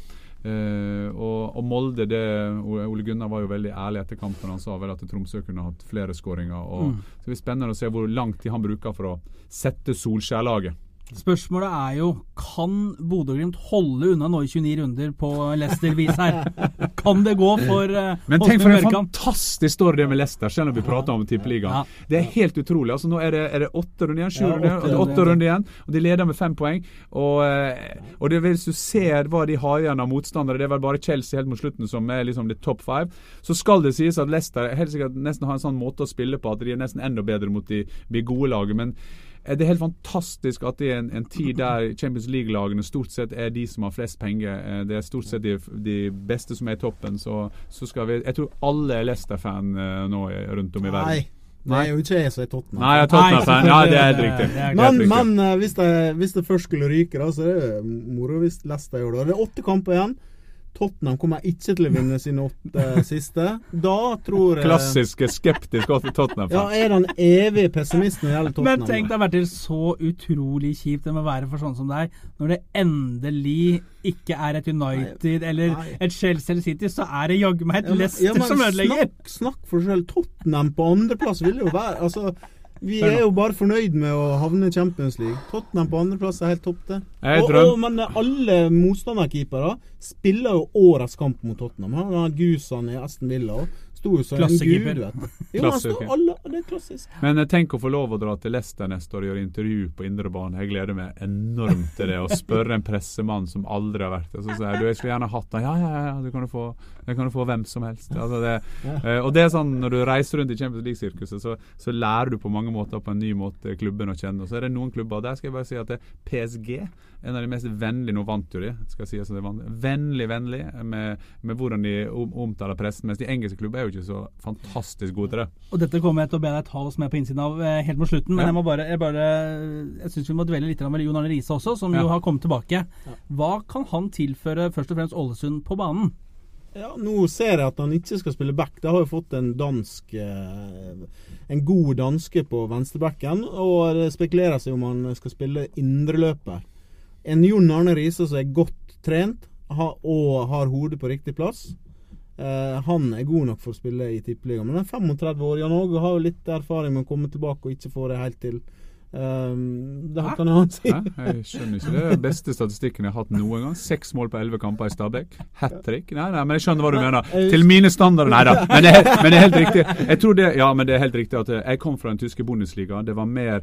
Speaker 2: Uh, og, og Molde det, Ole Ole Gunnar var jo veldig ærlig etter kampen. Han sa vel at Tromsø kunne hatt flere skåringer. og
Speaker 1: Mm.
Speaker 2: Så det blir spennende å se hvor lang tid han bruker for å sette Solskjær-laget.
Speaker 1: Spørsmålet er jo kan Bodø-Glimt holde unna nå i 29 runder på Leicester-vis her? Kan det gå for uh,
Speaker 2: Men tenk for en fantastisk story det med Leicester, selv om vi prater om tippeligaen.
Speaker 1: Ja.
Speaker 2: Det er helt utrolig. altså Nå er det, er det åtte runder igjen, sju
Speaker 3: Ja,
Speaker 2: runder,
Speaker 3: åtte runder
Speaker 2: åtte runder igjen, og de leder med fem poeng. Og, eh, og det hvis du ser hva de har igjen av motstandere, det er vel bare Chelsea helt mot slutten som er liksom det top five, så skal det sies at Leicester helt sikkert nesten har en sånn måte å spille på at de er nesten enda bedre mot de, de gode lagene. men det er helt fantastisk at i en, en tid der Champions League-lagene stort sett er de som har flest penger, eh, det er stort sett de, de beste som er i toppen, så, så skal vi Jeg tror alle er Leicester-fan eh, nå rundt om i verden.
Speaker 3: Nei, det er jo ikke jeg som er Tottenham.
Speaker 2: Nei, jeg er Tottenham-fan. Ja, det er helt riktig.
Speaker 1: Det er
Speaker 3: Men, men eh, hvis, det, hvis det først skulle ryke, da, så er det moro hvis Leicester gjør det. Det er åtte kamper igjen. Tottenham kommer ikke til å vinne sine åtte siste. Da tror jeg
Speaker 2: Klassiske skeptisk Tottenham.
Speaker 3: Ja, er den evige pessimisten når det gjelder Tottenham.
Speaker 1: Men tenk deg, Bertil, så utrolig kjipt det må være for sånne som deg, når det endelig ikke er et United eller
Speaker 3: Nei.
Speaker 1: et Chelsea eller City, så er det jaggu meg et
Speaker 3: Ja, men-
Speaker 1: Leicester
Speaker 3: ja, men
Speaker 1: som ødelegger.
Speaker 3: Snakk, snakk for deg selv. Tottenham på andreplass vil jo være Altså, vi er jo bare fornøyd med å havne i Champions League. Tottenham på andreplass er helt topp, det. Og, og, men alle motstanderkeepere spiller jo årets kamp mot Tottenham. Han har Gusan i Aston Villa og sto jo som en gud, vet. Jo, han
Speaker 2: Klassekeeper.
Speaker 3: alle, det er klassisk.
Speaker 2: Men eh, tenk å få lov å dra til Leicester neste år og gjøre intervju på indre bane. Jeg gleder meg enormt til det. Å spørre en pressemann som aldri har vært der. Så sier jeg du, jeg skulle gjerne hatt det. Ja, ja, ja, du kan jo få, det kan du få hvem som helst. Altså, det, eh, og det er sånn når du reiser rundt i Champions League-sirkuset, så, så lærer du på mange måter på en ny måte klubben å kjenne. Og så er det noen klubber, der skal jeg bare si at det er PSG en av de mest vennlige Nå vant jo de, skal jeg si. Altså det er. Vennlig, vennlig med, med hvordan de omtaler pressen. Mens de engelske klubber er jo ikke så fantastisk god til det.
Speaker 1: Og dette kommer jeg til å be deg ta oss med på innsiden av eh, helt mot slutten, men
Speaker 2: Ja.
Speaker 1: jeg må bare Jeg, bare, jeg syns vi må dvele litt med Jon Arne Riise også, som
Speaker 2: Ja.
Speaker 1: jo har kommet tilbake. Hva kan han tilføre først og fremst Ålesund på banen?
Speaker 3: Ja, Nå ser jeg at han ikke skal spille back. Det har jo fått en dansk eh, En god danske på venstrebacken. Og det spekuleres om han skal spille indreløper. En Jon Arne Riise som er godt trent og har hodet på riktig plass. Eh, han er god nok for å spille i tippeligaen. Men han er 35 år. Jan Åge har jo litt erfaring med å komme tilbake og ikke få det helt til. Um, det kan han si.
Speaker 2: Hæ? Jeg skjønner ikke det. den Beste statistikken jeg har hatt noen gang. Seks mål på elleve kamper i Stabæk. Hat trick. Nei, nei, men jeg skjønner hva du mener. Til mine standarder, nei da. Men det, er- men det er helt riktig. Jeg tror det, ja, men det er helt riktig at jeg kom fra den tyske Bundesliga. Det var mer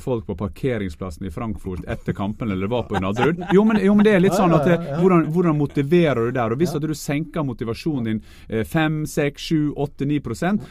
Speaker 2: folk på parkeringsplassen i Frankfurt etter kampen eller var på Nadderud. Jo, men, jo, men det er litt sånn at det, hvordan, hvordan motiverer du der? Og Hvis at du senker motivasjonen din eh, 5, 6, 7, 8, 9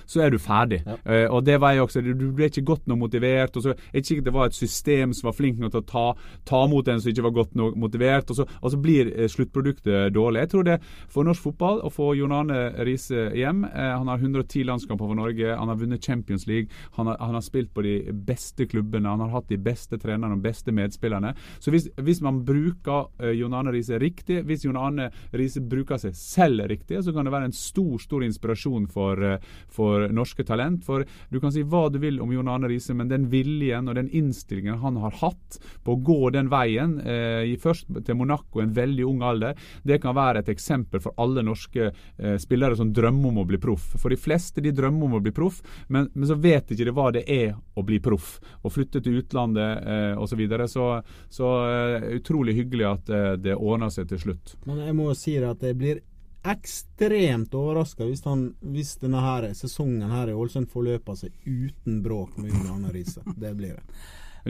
Speaker 2: så er du ferdig. Eh, og det var jeg også. Du, ble ikke godt nok motivert. og så er ikke det var et system som var flink nok til å ta, ta mot en som ikke var godt nok motivert. Og så, og så blir eh, sluttproduktet dårlig. Jeg tror det for norsk fotball å få Jon Arne Riise hjem eh, Han har 110 landskamper for Norge. Han har vunnet Champions League. Han har, han har spilt på de beste klubbene. Han har hatt de beste trenerne og beste medspillerne. Så hvis, hvis man bruker uh, Jon Arne Riise riktig, hvis Jon Arne Riise bruker seg selv riktig, så kan det være en stor stor inspirasjon for, eh, for norske talent. For du kan si hva du vil om Jon Arne Riise, men den viljen og den innstillingen han har hatt på å gå den veien, eh, først til Monaco en veldig ung alder, det kan være et eksempel for alle norske eh, spillere som drømmer om å bli proff. For de fleste de drømmer om å bli proff, men, men så vet ikke de hva det er å bli proff. Å flytte til utlandet eh, osv. Så, videre. så Så eh, utrolig hyggelig at eh, det ordner seg til slutt.
Speaker 3: Men jeg må jo si at jeg blir ekstremt overraska hvis, hvis denne her sesongen her i Ålesund forløper seg uten bråk med Arne Riise. Det blir det.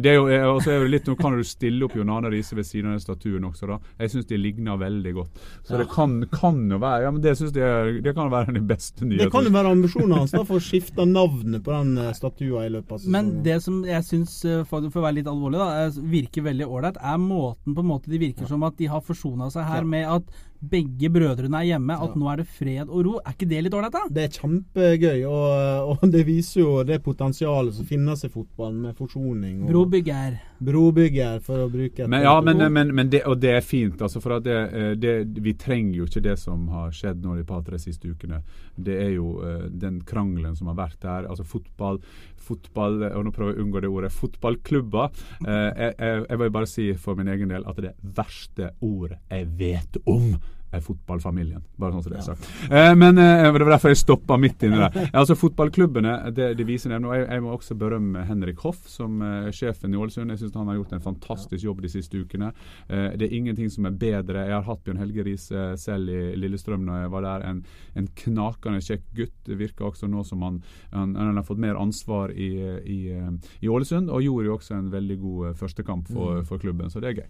Speaker 2: Det er jo, eh, og så er det litt, Nå kan du stille opp John Arne Riise ved siden av den statuen også. da. Jeg syns de ligner veldig godt. Så det kan, kan jo være ja, men det synes jeg er- det kan være den beste nyheten.
Speaker 3: Det kan jo være ambisjonen hans da for å skifte navnet på den eh, statua i løpet av sesongen.
Speaker 1: Men det som jeg syns, eh, for for å være litt alvorlig, da, virker veldig ålreit, er måten på en måte de virker som at de har forsona seg her
Speaker 3: Ja.
Speaker 1: med at begge brødrene er hjemme, at nå er det fred og ro. Er ikke det litt ålreit, da?
Speaker 3: Det er kjempegøy, og, og det viser jo det potensialet som finnes i fotballen, med forsoning og
Speaker 1: Brobygger.
Speaker 3: Brobygger, for å bruke et
Speaker 2: Men, ja, men, men, men det, og det er fint. altså for det, eh, det, Vi trenger jo ikke det som har skjedd nå de par-tre siste ukene. Det er jo uh, den krangelen som har vært der. altså Fotball, fotball og nå prøver jeg å unngå det ordet, fotballklubber. Uh, jeg, jeg, jeg vil bare si for min egen del at det verste ordet jeg vet om, er fotballfamilien. Bare sånn som det er sagt. Eh, men eh, Det var derfor jeg stoppa midt inni der. Altså Fotballklubbene det, det viser det nå. Jeg, jeg må også berømme Henrik Hoff, som eh, sjefen i Ålesund. Jeg syns han har gjort en fantastisk jobb de siste ukene. Eh, det er ingenting som er bedre. Jeg har hatt Bjørn Helge Riise selv i Lillestrøm når jeg var der. En, en knakende kjekk gutt. Det virker også nå som han, han, han har fått mer ansvar i, i, eh, i Ålesund, og gjorde jo også en veldig god eh, førstekamp for, for klubben, så det er gøy.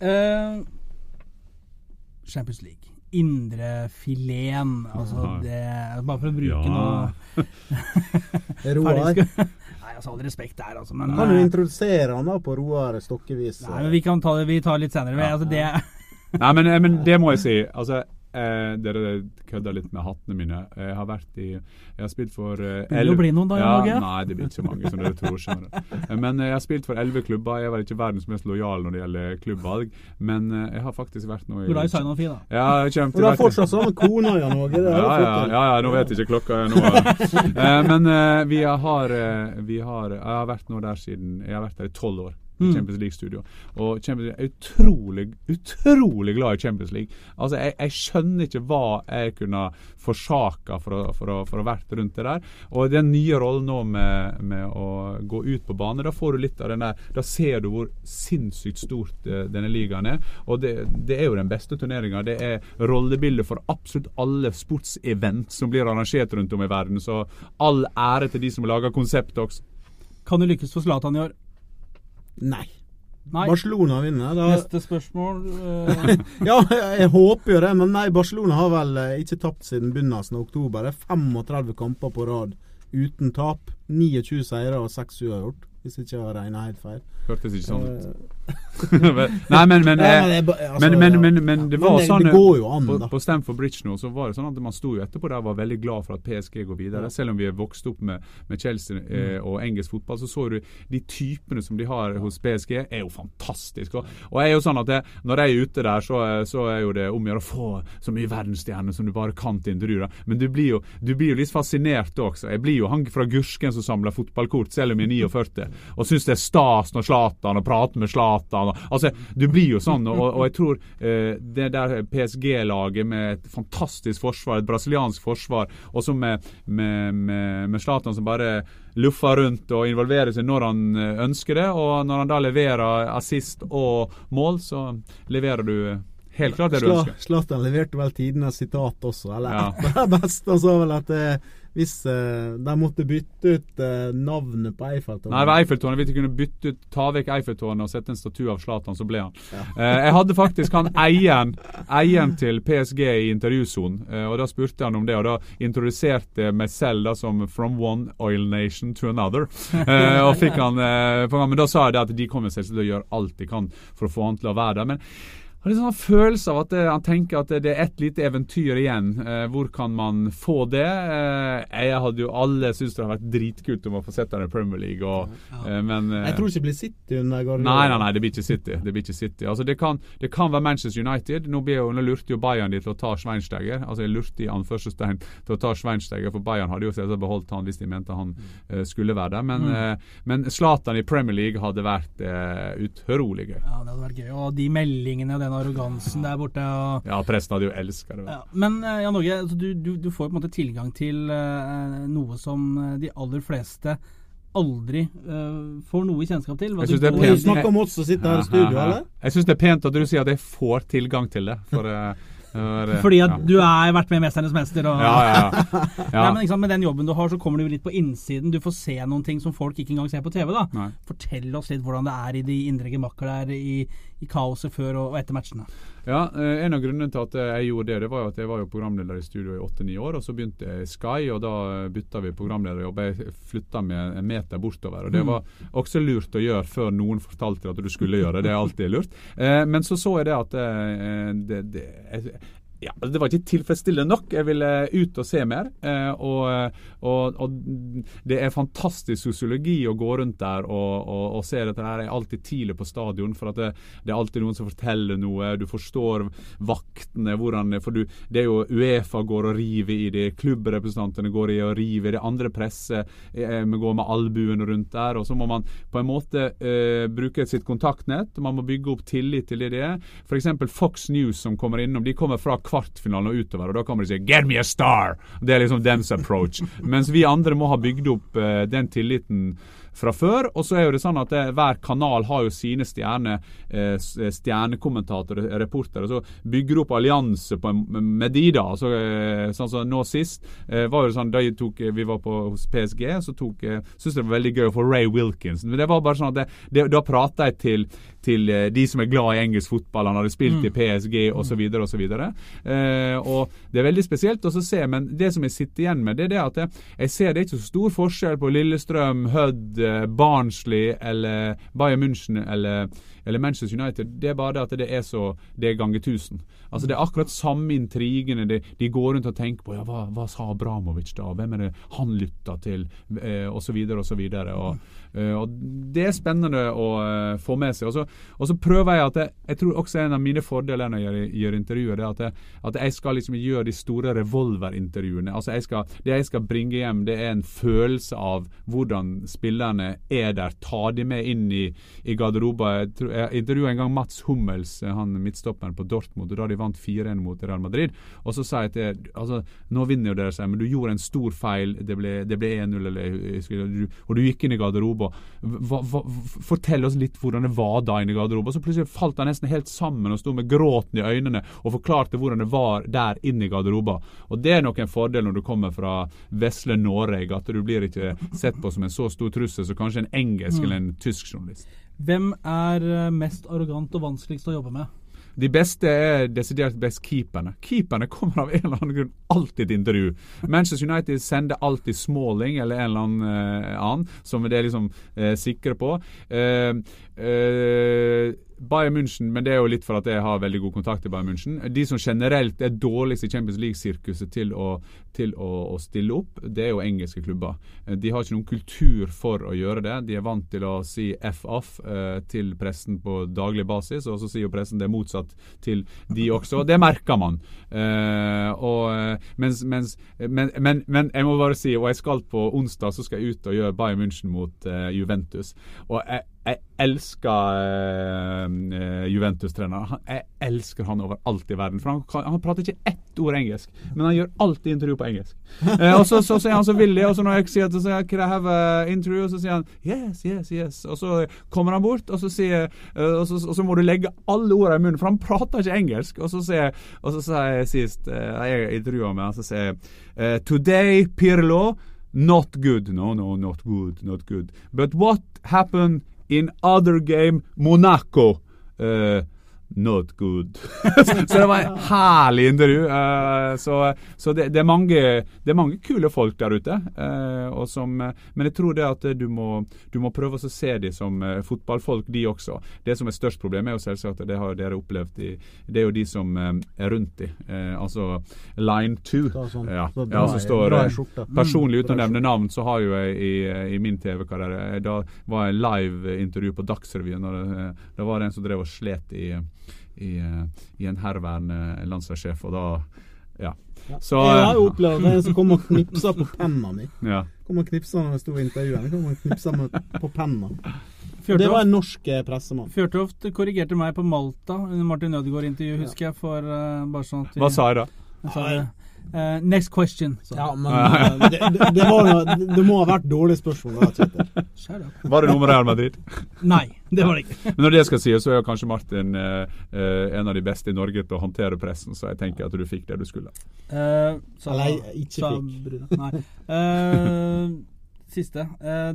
Speaker 1: Eh, Champions League. Indrefileten. Altså det Bare for å bruke
Speaker 2: Ja.
Speaker 1: noe
Speaker 3: Roar.
Speaker 1: Nei, altså all respekt der, altså. Men,
Speaker 3: Kan du
Speaker 1: eh,
Speaker 3: introdusere han da på Roar Stokkevis?
Speaker 1: nei, men vi kan ta det vi tar litt senere. Altså, det,
Speaker 2: Nei, men, eh, men det må jeg si. Altså, eh, dere kødder litt med hattene mine. Jeg har vært i Jeg har spilt for eh,
Speaker 1: Blir det bli noen da, Jan
Speaker 2: ja, Nei, det blir ikke så mange som dere tror. skjønner. Men eh, jeg har spilt for elleve klubber. Jeg er vel ikke verdens mest lojal når det gjelder klubbvalg, men eh, jeg har faktisk vært nå i
Speaker 1: du er i fee, da.
Speaker 2: Ja, jeg kommer til
Speaker 3: du har fortsatt sånn kone, i Norge? Det
Speaker 2: ja, ja, ja, ja, nå vet jeg ikke klokka nå. Eh, men eh, vi har, eh, vi har Jeg har vært nå der siden Jeg har vært der i tolv år.
Speaker 1: Mm.
Speaker 2: Champions League-studio. Og Champions League er utrolig utrolig glad i Champions League. Altså, Jeg, jeg skjønner ikke hva jeg kunne forsaka for å, for, å, for å vært rundt det der. Og den nye rollen nå med, med å gå ut på bane, da får du litt av den der Da ser du hvor sinnssykt stort eh, denne ligaen er. Og det, det er jo den beste turneringa. Det er rollebildet for absolutt alle sportsevent som blir arrangert rundt om i verden. Så all ære til de som lager konseptet også.
Speaker 1: Kan det lykkes for Zlatan i år?
Speaker 3: Nei.
Speaker 1: Nei.
Speaker 3: Barcelona vinner. Da,
Speaker 1: Neste spørsmål Uh...
Speaker 3: ja, jeg, håper jo det, men nei, Barcelona har vel eh, ikke tapt siden begynnelsen av oktober. Det er 35 kamper på rad uten tap. 29 seire og 6 uavgjort, hvis ikke jeg har regna helt feil.
Speaker 2: Hørtes ikke sånn ut.
Speaker 3: Eh,
Speaker 2: Nei, men, men, eh,
Speaker 3: men altså,
Speaker 2: men, men, men, men det var sånn
Speaker 3: det går jo an,
Speaker 2: på, på Stamford Bridge nå, så var det sånn at man sto jo etterpå der og var veldig glad for at PSG går videre. Selv om vi er vokst opp med, med Chelsea eh,
Speaker 3: Mm.
Speaker 2: og engelsk fotball, så så du de typene som de har hos PSG, er jo fantastiske. Og, og jeg er jo sånn at jeg, når jeg er ute der, så, eh, så er jo det om å gjøre å få så mye verdensstjerner som du bare kan til intervjuer. Men du blir, jo, du blir jo litt fascinert også. Jeg blir jo han fra Gursken som samler fotballkort, selv om jeg er 49. og syns det er stas når Zlatan og prater med Zlatan. Altså, du blir jo sånn, og, og jeg tror eh, det der PSG-laget med et fantastisk forsvar, et brasiliansk forsvar, og så med, med, med, med Zlatan som bare luffer rundt og involverer seg når han eh, ønsker det, og når han da leverer assist og mål, så leverer du helt klart det du ønsker.
Speaker 3: Zlatan leverte vel tidenes sitat også, eller
Speaker 2: Ja.
Speaker 3: det. Han sa vel at eh, hvis uh, de måtte bytte ut uh, navnet på Eiffeltårnet
Speaker 2: Nei, Eiffeltårnet. Hvis de kunne bytte ut, ta vekk Eiffeltårnet og sette en statue av Zlatan, så ble han. Eh, jeg hadde faktisk han eieren, eieren til PSG i intervjusonen, og da spurte han om det. Og da introduserte jeg meg selv da som 'from one oil nation to another'. Og fikk han, Men da sa jeg det at de kommer selv til å gjøre alt de kan for å få han til å være der. men har litt sånn følelse av at han tenker at det er ett lite eventyr igjen. Eh, hvor kan man få det? Eh, jeg hadde jo alle syntes det hadde vært dritkult om å få sett ham i Premier League, og, eh, men eh,
Speaker 3: Jeg tror ikke det blir City under Guardiola.
Speaker 2: Nei, nei, nei, det blir ikke City. Det blir ikke City. Altså, det, kan, det kan være Manchester United. Nå, blir jo, nå lurte jo Bayern de til å ta Schweinsteiger. Altså, jeg lurte i anførselstegn til å ta Schweinsteiger, for Bayern hadde jo selvsagt beholdt han hvis de mente han eh, skulle være der. Men, eh, men Zlatan i Premier League hadde vært eh, utrolig gøy.
Speaker 1: Ja, det hadde vært gøy. Og de meldingene og den arrogansen der borte. Og
Speaker 2: Ja, pressen hadde jo elska det.
Speaker 1: Ja, men eh, Jan Norge, altså, du, du, du får på en måte tilgang til uh, noe som eh, de aller fleste aldri uh, får noe kjennskap til. Hva
Speaker 2: Jeg synes
Speaker 1: du
Speaker 2: det er pent.
Speaker 3: snakker om oss som sitter her i studio, eller?
Speaker 2: Jeg syns det er pent at du sier at jeg får tilgang til det. For, uh, for,
Speaker 1: Fordi at
Speaker 2: ja.
Speaker 1: du har vært med i 'Mesternes mester'. Og,
Speaker 2: Ja, ja, ja.
Speaker 1: Nei, men sant, Med den jobben du har, så kommer du litt på innsiden. Du får se noen ting som folk ikke engang ser på TV. da.
Speaker 2: Nei.
Speaker 1: Fortell oss litt hvordan det er i de indre gemakker der, i, i kaoset før og, etter matchene.
Speaker 2: Ja, eh, En av grunnene til at jeg gjorde det, det var jo at jeg var jo programleder i studio i åtte-ni år. og Så begynte jeg i Sky, og da bytta vi programlederjobb. Jeg flytta med en meter bortover. og Det var også lurt å gjøre før noen fortalte at du skulle gjøre det. Det er alltid lurt. Eh, Men så så jeg det at eh, det, det, jeg, ja, altså, Det var ikke tilfredsstillende nok. Jeg ville ut og se mer. Eh, og, og, og det er fantastisk sosiologi å gå rundt der og, og, se dette. her. Jeg er alltid tidlig på stadion, for det, det er alltid noen som forteller noe. Du forstår vaktene, hvordan For du, det er jo Uefa går og river i det, klubbrepresentantene går i og river i det, andre presse eh, går med albuen rundt der. Og så må man på en måte eh, bruke sitt kontaktnett. Man må bygge opp tillit til det det er. F.eks. Fox News som kommer innom. De kommer fra kvartfinalen og utover, og da kommer de og sier 'Get me a star!' Det er liksom dens approach. Mens vi andre må ha bygd opp eh, den tilliten fra før. Og så er jo det sånn at det, hver kanal har jo sine stjerne, eh, s- stjernekommentatorer, reportere. Så bygger du opp allianse på med de, da. Så, eh, sånn som nå sist eh, var jo sånn da tok, vi var på hos PSG, så tok eh, syntes det var veldig gøy å få Ray Wilkinson. Men det var bare sånn at det, det, da prata jeg til, til eh, de som er glad i engelsk fotball. Han hadde spilt i PSG osv. osv. Eh, og det er veldig spesielt å se, men det som jeg sitter igjen med, det er det at jeg, jeg ser det er ikke så stor forskjell på Lillestrøm, Hødd, eh, Barnsley eller Bayern München eller, eller Manchester United. Det er bare det at det er så Det er ganger tusen. Altså Det er akkurat samme intrigene. De, de går rundt og tenker på ja, hva, hva sa Abramovic da? Hvem er det han lytta til? Eh, og så videre og så videre. Og, eh, og det er spennende å eh, få med seg. Og så, og så prøver jeg at jeg, jeg tror også en av mine fordeler når jeg gjør, gjør intervjuer, er at jeg, at jeg skal liksom gjøre de store revolverintervjuene. Altså jeg skal, Det jeg skal bringe hjem, det er en følelse av hvordan spillerne er der. Ta de med inn i, i garderoben. Jeg, jeg intervjua en gang Mats Hummels, eh, han midtstopperen på Dortmund, da de vant 4-1 mot Real Madrid. Og så sa jeg til altså, Nå vinner jo dere, sier men du gjorde en stor feil. Det ble, ble 1-0, eller jeg husker ikke, du- og du gikk inn i garderoben. Fortell oss litt hvordan det var da inne i garderoben. Så plutselig falt han nesten helt sammen og sto med gråten i øynene og forklarte hvordan det var der inne i garderoben. Og det er nok en fordel når du kommer fra vesle Norge, at du blir ikke sett på som en så stor trussel som kanskje en engelsk eller en tysk journalist.
Speaker 1: Hvem er eh, mest arrogant og vanskeligst å jobbe med?
Speaker 2: De beste er desidert best keeperne. Keeperne kommer av en eller annen grunn alltid til intervju. Manchester United sender alltid Smalling eller en eller annen uh, annen, som de er liksom uh, sikre på. Uh, eh, Bayern München, men det er jo litt for at jeg har veldig god kontakt i Bayern München. De som generelt er dårligst i Champions League-sirkuset til, å, til å, å, stille opp, det er jo engelske klubber. Eh, de har ikke noen kultur for å gjøre det. De er vant til å si F-off eh, til pressen på daglig basis, og så sier jo pressen det motsatt til de også. Det merker man. Eh, og, eh, mens, mens, men, men, men, jeg må bare si, og jeg skal på onsdag så skal jeg ut og gjøre Bayern München mot eh, Juventus. Og jeg jeg elsker uh, Juventus-treneren. Jeg elsker han overalt i verden. For han, han, prater ikke ett ord engelsk, men han gjør alltid intervju på engelsk. Uh, og så, så, så, er han så villig, og så når jeg sier at jeg Can I have interview? Så sier han yes, yes, yes. Og så kommer han bort, og så sier uh, og, så, og så må du legge alle ordene i munnen, for han prater ikke engelsk. Og så sier og så sier jeg sist Jeg intervjuer med han, så sier jeg Today, Pirlo Not good. No, no, not good. Not good. But what happened in other game Monaco. Uh, Not good. så det var en herlig intervju. Uh, så, så det, det, er mange, det, er mange, kule folk der ute. Uh, som, men jeg tror det at du må, du må prøve å se dem som uh, fotballfolk, de også. Det som er størst problem, er jo selvsagt det har dere opplevd i, Det er jo de som er rundt dem. altså line two.
Speaker 3: Sånn,
Speaker 2: ja, ja, så står Personlig uten å nevne navn, så har jo jeg i, i min TV-karriere Da var jeg live-intervju på Dagsrevyen. Da var det en som drev og slet i i, eh, i en herværende landslagssjef, og da ja.
Speaker 3: ja. Så, jeg har jo eh, opplevd en som kom og knipsa på penna mi. Ja. Kom og knipsa når jeg sto i intervjuet. Kom og knipsa på penna. Det var en norsk eh, pressemann.
Speaker 1: Fjørtoft korrigerte meg på Malta under Martin Ødegaard-intervjuet, husker jeg. For, uh, bare sånn at
Speaker 2: vi, Hva sa jeg da?
Speaker 1: Jeg sa. Uh, next question.
Speaker 3: Så. Ja, men uh, det, det, det, noe, det, må ha vært dårlig spørsmål.
Speaker 2: Var det noe med Real Madrid?
Speaker 1: Nei, det var det ikke.
Speaker 2: Men når det skal sies, så er kanskje Martin uh, en av de beste i Norge til å håndtere pressen, så jeg tenker at du fikk det du skulle.
Speaker 3: Så, Eller jeg ikke fikk.
Speaker 1: Nei. siste.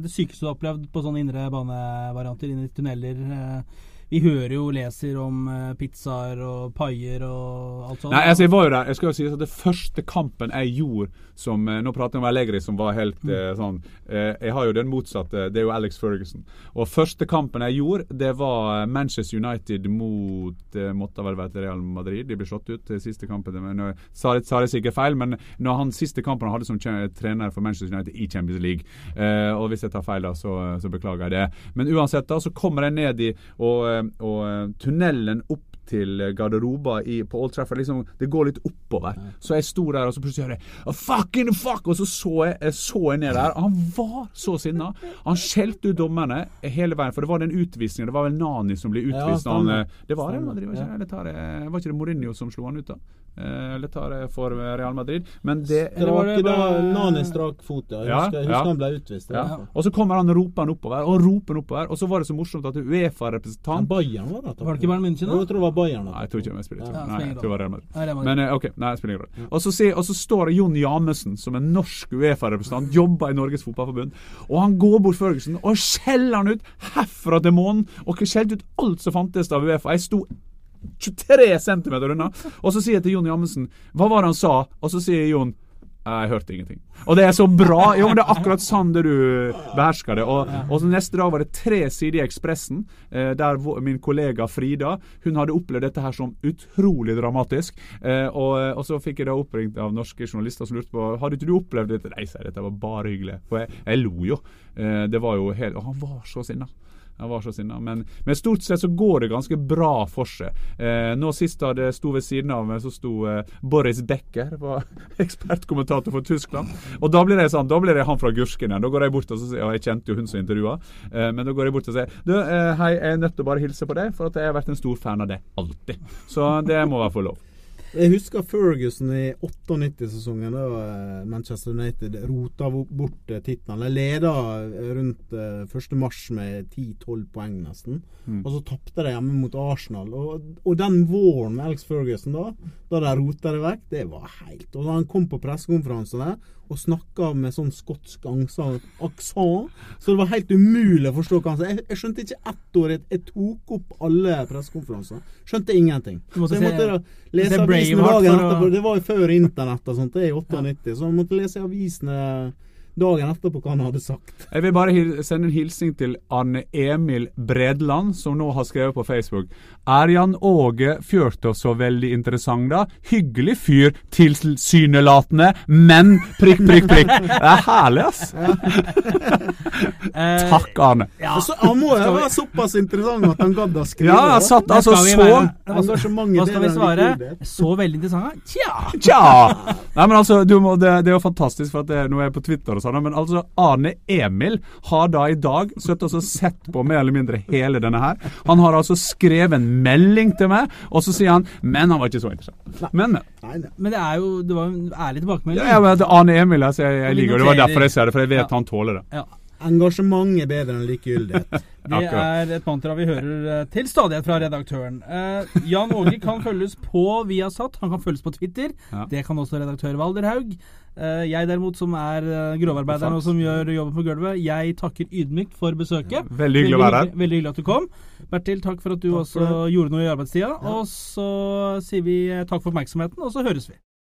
Speaker 1: det sykeste du har opplevd på sånne indre banevarianter, inn i tunneler vi hører jo leser om uh, pizzaer og paier og alt sånt.
Speaker 2: Nei, altså, jeg var jo der. Jeg skal jo si at Det første kampen jeg gjorde som uh, Nå prater jeg om Allegri, som var helt uh, sånn Jeg har jo den motsatte. Det er jo Alex Ferguson. Og første kampen jeg gjorde, det var Manchester United mot det måtte vel være Real Madrid. De ble slått ut til siste kampen. Men, sa, det, sa det sikkert feil, men når han siste kampen han hadde som trener for Manchester United i Champions League Og hvis jeg tar feil, da, så, så beklager jeg det. Men uansett, da, så kommer jeg ned i og Eh, og eh, tunnelen opp til garderoba i, på Old Trafford. Liksom, det går litt oppover. Så jeg sto der, og så plutselig hører jeg Fucking fuck! Og så så jeg, jeg, så jeg ned der. Han var så sinna. Han skjelte ut dommerne hele veien, for det var den utvisningen. Det var vel Nani som ble utvist. Ja, han, eh, det var det, var ikke, det, var ikke det Mourinho som slo han ut, da? Eller tar det for Real Madrid. Men det
Speaker 3: Det var, det var Nani strak fot, ja. Jeg husker, jeg husker han ble utvist.
Speaker 2: Ja. Og så kommer han ropende oppover, og ropende oppover. Og så var det så morsomt at Uefa-representant
Speaker 3: Bayern var det.
Speaker 1: Var det ikke Bayern München, da?
Speaker 3: Jeg tror det var Bayern.
Speaker 2: Nei, jeg tror ikke jeg spiller. Ja, nei, jeg tror det var Real Madrid. Men eh, OK, nei, det spiller ingen rolle. Og, så og så står Jon Jamesen, som er norsk Uefa-representant, jobber i Norges Fotballforbund, og han går bort Førgesen og skjeller han ut herfra til månen, og skjelte ut alt som fantes av Uefa. Jeg sto 23 cm unna. Og så sier jeg til Jon Jammensen Hva var det han sa? Og så sier Jon jeg hørte ingenting. Og det er så bra! Jo, men Det er akkurat sånn det du behersker det. Og, og neste dag var det tre sider i Ekspressen, eh, der min kollega Frida Hun hadde opplevd dette her som utrolig dramatisk. Eh, og, og, så fikk jeg da oppringt av norske journalister som lurte på Hadde ikke du opplevd dette. Nei, sa dette var bare hyggelig. For jeg, jeg lo jo. Eh, det var jo helt Og han var så sinna. Han var så sinna. Men, men, stort sett så går det ganske bra for seg. Eh, nå sist da det sto ved siden av meg, så sto eh, Boris Becker, var ekspertkommentator for Tyskland. Og da blir det sånn, da blir det han fra Gursken igjen. Da går jeg bort og så sier, Ja, jeg kjente jo hun som intervjua, eh, men da går jeg bort og sier du, eh, hei, jeg er nødt til å bare hilse på deg, for at jeg har vært en stor fan av deg alltid. Så det må være for lov.
Speaker 3: Jeg husker Ferguson i 98-sesongen, da eh, Manchester United rota bort eh, tittelen. De leda eh, rundt 1. mars med 10-12 poeng, nesten. Mm. Og så tapte de hjemme mot Arsenal. Og, og, den våren med Alex Ferguson, da da de rota det vekk, det var helt Og da han kom på pressekonferansene og snakka med sånn skotsk aksent, så det var helt umulig å forstå hva han sa. Jeg, jeg, skjønte ikke ett ord. Jeg, jeg tok opp alle pressekonferansene. Skjønte ingenting. Så jeg måtte da lese avisene dagen etterpå. Det var jo før internett og sånt, det er i 98, så man måtte lese avisene dagen etterpå hva han hadde sagt.
Speaker 2: Jeg vil bare sende en hilsen til Arne Emil Bredland, som nå har skrevet på Facebook. Er Jan Åge Fjørtoft så veldig interessant, da? Hyggelig fyr, tilsynelatende, men prikk, prikk, prikk. Det er herlig, ass. Takk, Arne.
Speaker 1: Ja.
Speaker 3: Så, han må jo være såpass interessant at han gadd å skrive.
Speaker 2: Ja, jeg satt altså
Speaker 1: skal
Speaker 2: så.
Speaker 3: Engasjementet
Speaker 1: Hva skal vi svare? Så veldig interessant? Tja!
Speaker 2: Tja! Nei, men altså, du må, det, det er jo fantastisk, for at det, nå er jeg på Twitter og sånn, men altså, Arne Emil har da i dag sittet og sett på mer eller mindre hele denne her. Han har altså skrevet en melding til meg, og så sier han Men han var ikke så interessant. Men, men.
Speaker 3: Nei, nei.
Speaker 1: Men det er jo Det var en ærlig tilbakemelding.
Speaker 2: Ja, men Arne Emil, altså, jeg, jeg liker det. Det var derfor jeg ser det, for jeg vet
Speaker 1: Ja.
Speaker 2: han tåler det.
Speaker 1: Ja.
Speaker 3: Engasjement er bedre enn likegyldighet.
Speaker 1: Det er et mantra vi hører eh, til stadighet fra redaktøren. Eh, Jan Åge kan følges på Viasat. Han kan følges på Twitter.
Speaker 2: Ja.
Speaker 1: Det kan også redaktør Valderhaug. Eh, jeg derimot, som er uh, grovarbeideren og som gjør jobben på gulvet, jeg takker ydmykt for besøket.
Speaker 2: Veldig hyggelig å være her.
Speaker 1: Veldig hyggelig at du kom. Bertil, takk for at du også gjorde noe i arbeidstida. Og så sier vi eh, takk for oppmerksomheten, og så høres vi.